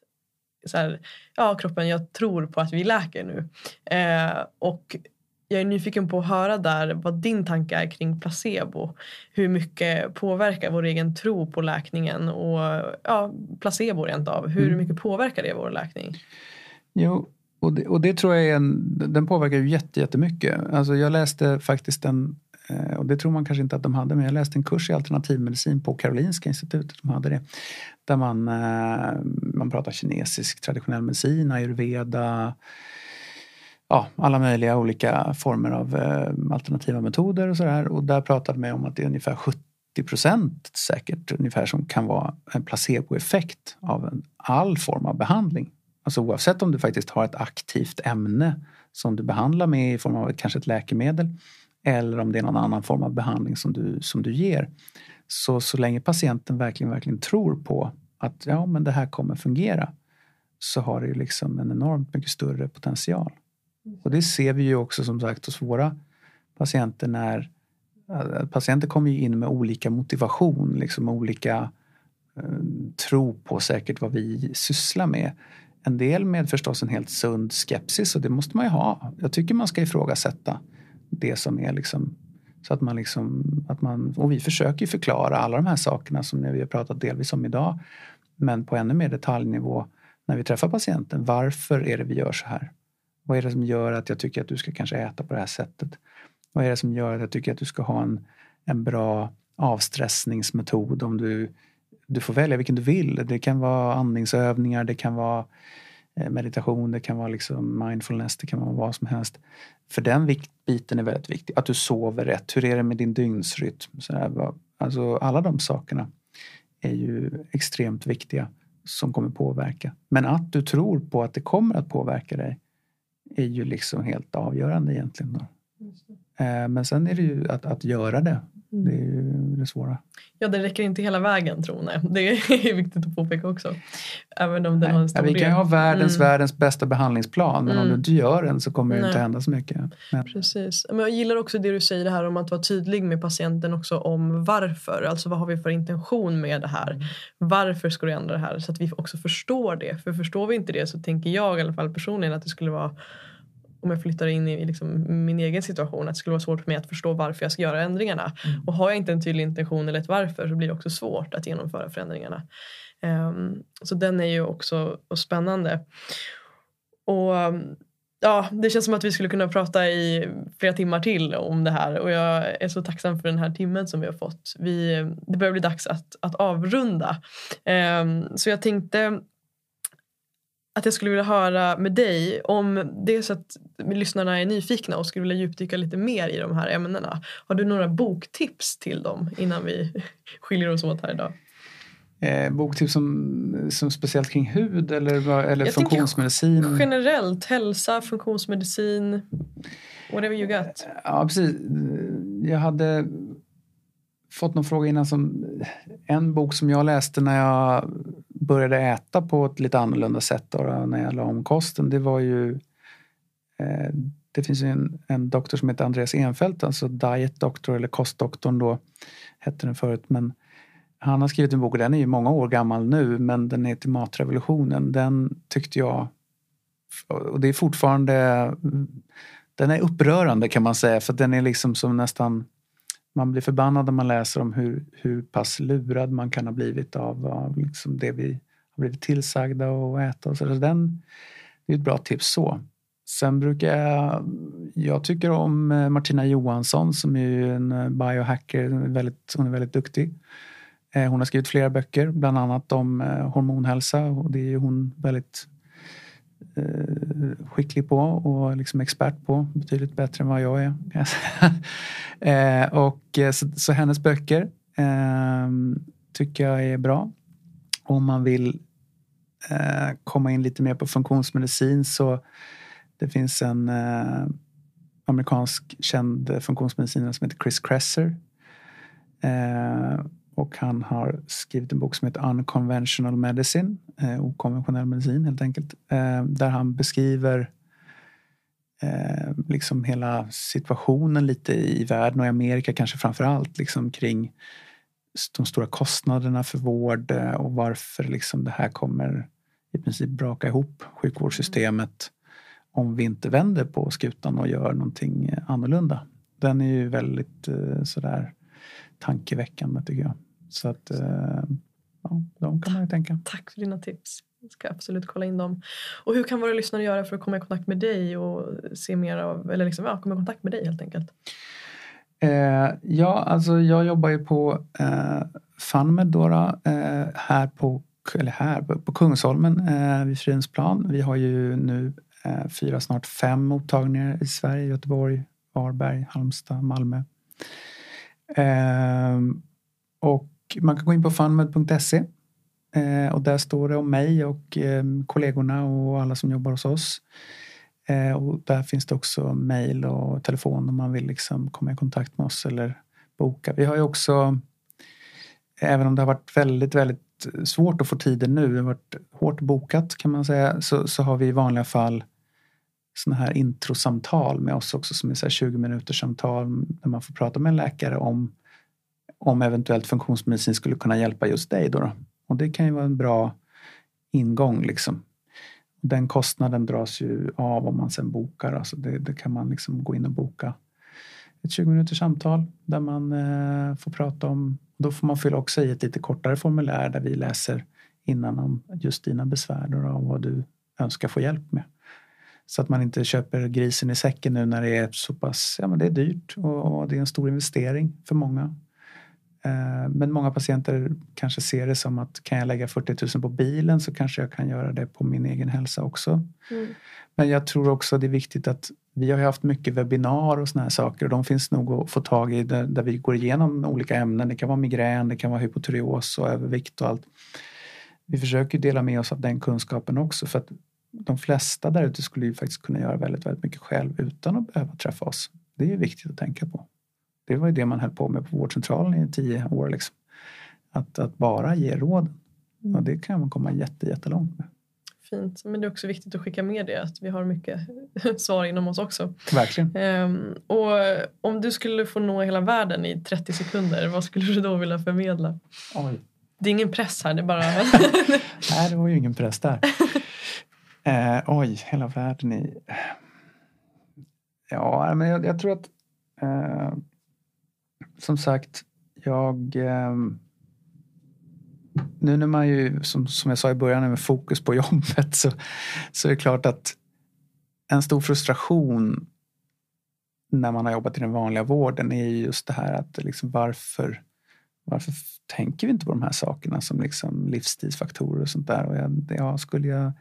så här, ja kroppen jag tror på att vi läker nu. Eh, och jag är nyfiken på att höra där vad din tanke är kring placebo. Hur mycket påverkar vår egen tro på läkningen och ja, placebo rent av. Hur mm. mycket påverkar det vår läkning? Jo, och det, och det tror jag är en, den påverkar ju jättemycket. Alltså jag läste faktiskt en Eh, och det tror man kanske inte att de hade, men jag läste en kurs i alternativmedicin på Karolinska institutet. De hade det. Där man, eh, man pratar kinesisk traditionell medicin, ayurveda, ja, alla möjliga olika former av eh, alternativa metoder och sådär. Och där pratade man om att det är ungefär 70 procent säkert ungefär som kan vara en placeboeffekt av en, all form av behandling. Alltså oavsett om du faktiskt har ett aktivt ämne som du behandlar med i form av kanske ett läkemedel eller om det är någon annan form av behandling som du, som du ger. Så, så länge patienten verkligen, verkligen tror på att ja, men det här kommer fungera så har det ju liksom en enormt mycket större potential. Och det ser vi ju också som sagt hos våra patienter när eh, patienter kommer in med olika motivation, liksom olika eh, tro på säkert vad vi sysslar med. En del med förstås en helt sund skepsis och det måste man ju ha. Jag tycker man ska ifrågasätta det som är liksom så att man liksom, att man, och vi försöker förklara alla de här sakerna som vi har pratat delvis om idag. Men på ännu mer detaljnivå när vi träffar patienten. Varför är det vi gör så här? Vad är det som gör att jag tycker att du ska kanske äta på det här sättet? Vad är det som gör att jag tycker att du ska ha en, en bra avstressningsmetod om du, du får välja vilken du vill. Det kan vara andningsövningar, det kan vara eh, meditation, det kan vara liksom mindfulness, det kan vara vad som helst. För den biten är väldigt viktig. Att du sover rätt. Hur är det med din dygnsrytm? Så här, alltså alla de sakerna är ju extremt viktiga som kommer påverka. Men att du tror på att det kommer att påverka dig är ju liksom helt avgörande egentligen. Då. Eh, men sen är det ju att, att göra det. Mm. Det är ju det svåra. Ja, det räcker inte hela vägen tror jag. Det är viktigt att påpeka också. Även om den har en stor ja, Vi kan ju ha världens, mm. världens bästa behandlingsplan men mm. om du inte gör den så kommer det Nej. inte hända så mycket. Men. Precis. Men jag gillar också det du säger det här om att vara tydlig med patienten också om varför. Alltså vad har vi för intention med det här? Mm. Varför ska du ändra det här? Så att vi också förstår det. För förstår vi inte det så tänker jag i alla fall personligen att det skulle vara om jag flyttar in i liksom min egen situation att det skulle vara svårt för mig att förstå varför jag ska göra ändringarna. Mm. Och har jag inte en tydlig intention eller ett varför så blir det också svårt att genomföra förändringarna. Um, så den är ju också spännande. Och ja, det känns som att vi skulle kunna prata i flera timmar till om det här och jag är så tacksam för den här timmen som vi har fått. Vi, det börjar bli dags att, att avrunda. Um, så jag tänkte att jag skulle vilja höra med dig om det är så att lyssnarna är nyfikna och skulle vilja djupdyka lite mer i de här ämnena. Har du några boktips till dem innan vi skiljer oss åt här idag? Eh, boktips som, som speciellt kring hud eller, eller jag funktionsmedicin? Generellt, hälsa, funktionsmedicin, whatever you got. Ja, precis. Jag hade fått någon fråga innan som en bok som jag läste när jag började äta på ett lite annorlunda sätt då, när jag la om kosten. Det var ju eh, det finns en, en doktor som heter Andreas Enfeldt, alltså Diet Doctor eller Kostdoktorn då hette den förut. Men han har skrivit en bok och den är ju många år gammal nu men den heter Matrevolutionen. Den tyckte jag, och det är fortfarande, den är upprörande kan man säga för den är liksom som nästan man blir förbannad när man läser om hur, hur pass lurad man kan ha blivit av, av liksom det vi har blivit tillsagda att äta. Och så. så den, det är ett bra tips så. Sen brukar jag, jag tycker om eh, Martina Johansson som är en eh, biohacker, väldigt, hon är väldigt duktig. Eh, hon har skrivit flera böcker, bland annat om hormonhälsa och det är hon väldigt Eh, skicklig på och liksom expert på. Betydligt bättre än vad jag är. eh, och, eh, så, så, hennes böcker eh, tycker jag är bra. Om man vill eh, komma in lite mer på funktionsmedicin så det finns en eh, amerikansk känd funktionsmedicinare som heter Chris Kresser. Eh, och han har skrivit en bok som heter Unconventional Medicine, eh, okonventionell medicin helt enkelt. Eh, där han beskriver eh, liksom hela situationen lite i världen och i Amerika kanske framför allt liksom kring de stora kostnaderna för vård eh, och varför liksom det här kommer i princip braka ihop sjukvårdssystemet om vi inte vänder på skutan och gör någonting eh, annorlunda. Den är ju väldigt eh, sådär tankeväckande tycker jag. Så att eh, ja, de kan man ju tänka. Tack för dina tips. Jag ska absolut kolla in dem. Och hur kan våra lyssnare göra för att komma i kontakt med dig och se mer av, eller liksom, ja, komma i kontakt med dig helt enkelt? Eh, ja, alltså jag jobbar ju på eh, FunMed då, eh, här på eller här på Kungsholmen eh, vid Fridhemsplan. Vi har ju nu eh, fyra, snart fem mottagningar i Sverige. Göteborg, Varberg, Halmstad, Malmö. Eh, Och man kan gå in på funmed.se eh, och där står det om mig och eh, kollegorna och alla som jobbar hos oss. Eh, och där finns det också mejl och telefon om man vill liksom komma i kontakt med oss eller boka. Vi har ju också, även om det har varit väldigt, väldigt svårt att få tiden nu, det har varit hårt bokat kan man säga, så, så har vi i vanliga fall sådana här introsamtal med oss också som är så 20 minuters samtal där man får prata med en läkare om om eventuellt funktionsmedicin skulle kunna hjälpa just dig. Då, då. Och det kan ju vara en bra ingång liksom. Den kostnaden dras ju av om man sen bokar. Alltså det, det kan man liksom gå in och boka ett 20 minuters samtal där man eh, får prata om. Då får man fylla också i ett lite kortare formulär där vi läser innan om just dina besvär och vad du önskar få hjälp med. Så att man inte köper grisen i säcken nu när det är så pass, ja men det är dyrt och, och det är en stor investering för många. Eh, men många patienter kanske ser det som att kan jag lägga 40 000 på bilen så kanske jag kan göra det på min egen hälsa också. Mm. Men jag tror också det är viktigt att vi har haft mycket webbinar och såna här saker och de finns nog att få tag i där, där vi går igenom olika ämnen. Det kan vara migrän, det kan vara hypotyreos och övervikt och allt. Vi försöker dela med oss av den kunskapen också för att de flesta där ute skulle ju faktiskt kunna göra väldigt, väldigt mycket själv utan att behöva träffa oss. Det är ju viktigt att tänka på. Det var ju det man höll på med på vårdcentralen i tio år. Liksom. Att, att bara ge råd. Mm. Och det kan man komma jätte, jättelångt med. Fint, men det är också viktigt att skicka med det att vi har mycket svar inom oss också. Verkligen. Um, och om du skulle få nå hela världen i 30 sekunder, vad skulle du då vilja förmedla? Oj. Det är ingen press här, det är bara... Nej, det var ju ingen press där. Uh, oj, hela världen i... Ja, men jag, jag tror att uh, som sagt, jag... Eh, nu när man ju, som, som jag sa i början, med fokus på jobbet så, så är det klart att en stor frustration när man har jobbat i den vanliga vården är just det här att liksom varför, varför tänker vi inte på de här sakerna som liksom livsstilsfaktorer och sånt där. Och jag, ja, skulle jag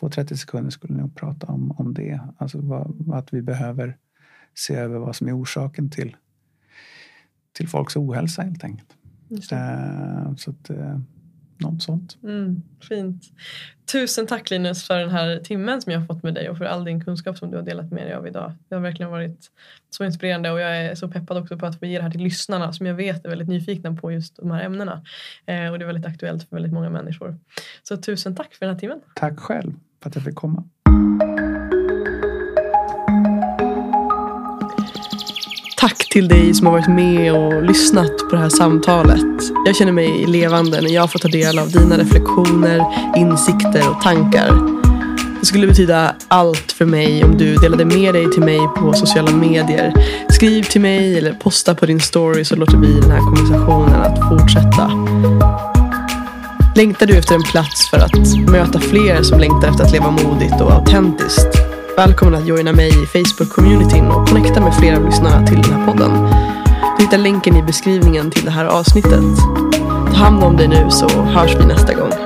få 30 sekunder skulle jag nog prata om, om det. Alltså vad, att vi behöver se över vad som är orsaken till till folks ohälsa helt enkelt. Eh, så att, eh, något sånt. Mm, fint. Tusen tack Linus för den här timmen som jag har fått med dig och för all din kunskap som du har delat med dig av idag. Det har verkligen varit så inspirerande och jag är så peppad också på att få ge det här till lyssnarna som jag vet är väldigt nyfikna på just de här ämnena. Eh, och det är väldigt aktuellt för väldigt många människor. Så tusen tack för den här timmen. Tack själv för att jag fick komma. Tack till dig som har varit med och lyssnat på det här samtalet. Jag känner mig levande när jag får ta del av dina reflektioner, insikter och tankar. Det skulle betyda allt för mig om du delade med dig till mig på sociala medier. Skriv till mig eller posta på din story så låter vi den här konversationen att fortsätta. Längtar du efter en plats för att möta fler som längtar efter att leva modigt och autentiskt? Välkommen att joina mig i Facebook-communityn och connecta med flera av lyssnarna till den här podden. Du hittar länken i beskrivningen till det här avsnittet. Ta hand om dig nu så hörs vi nästa gång.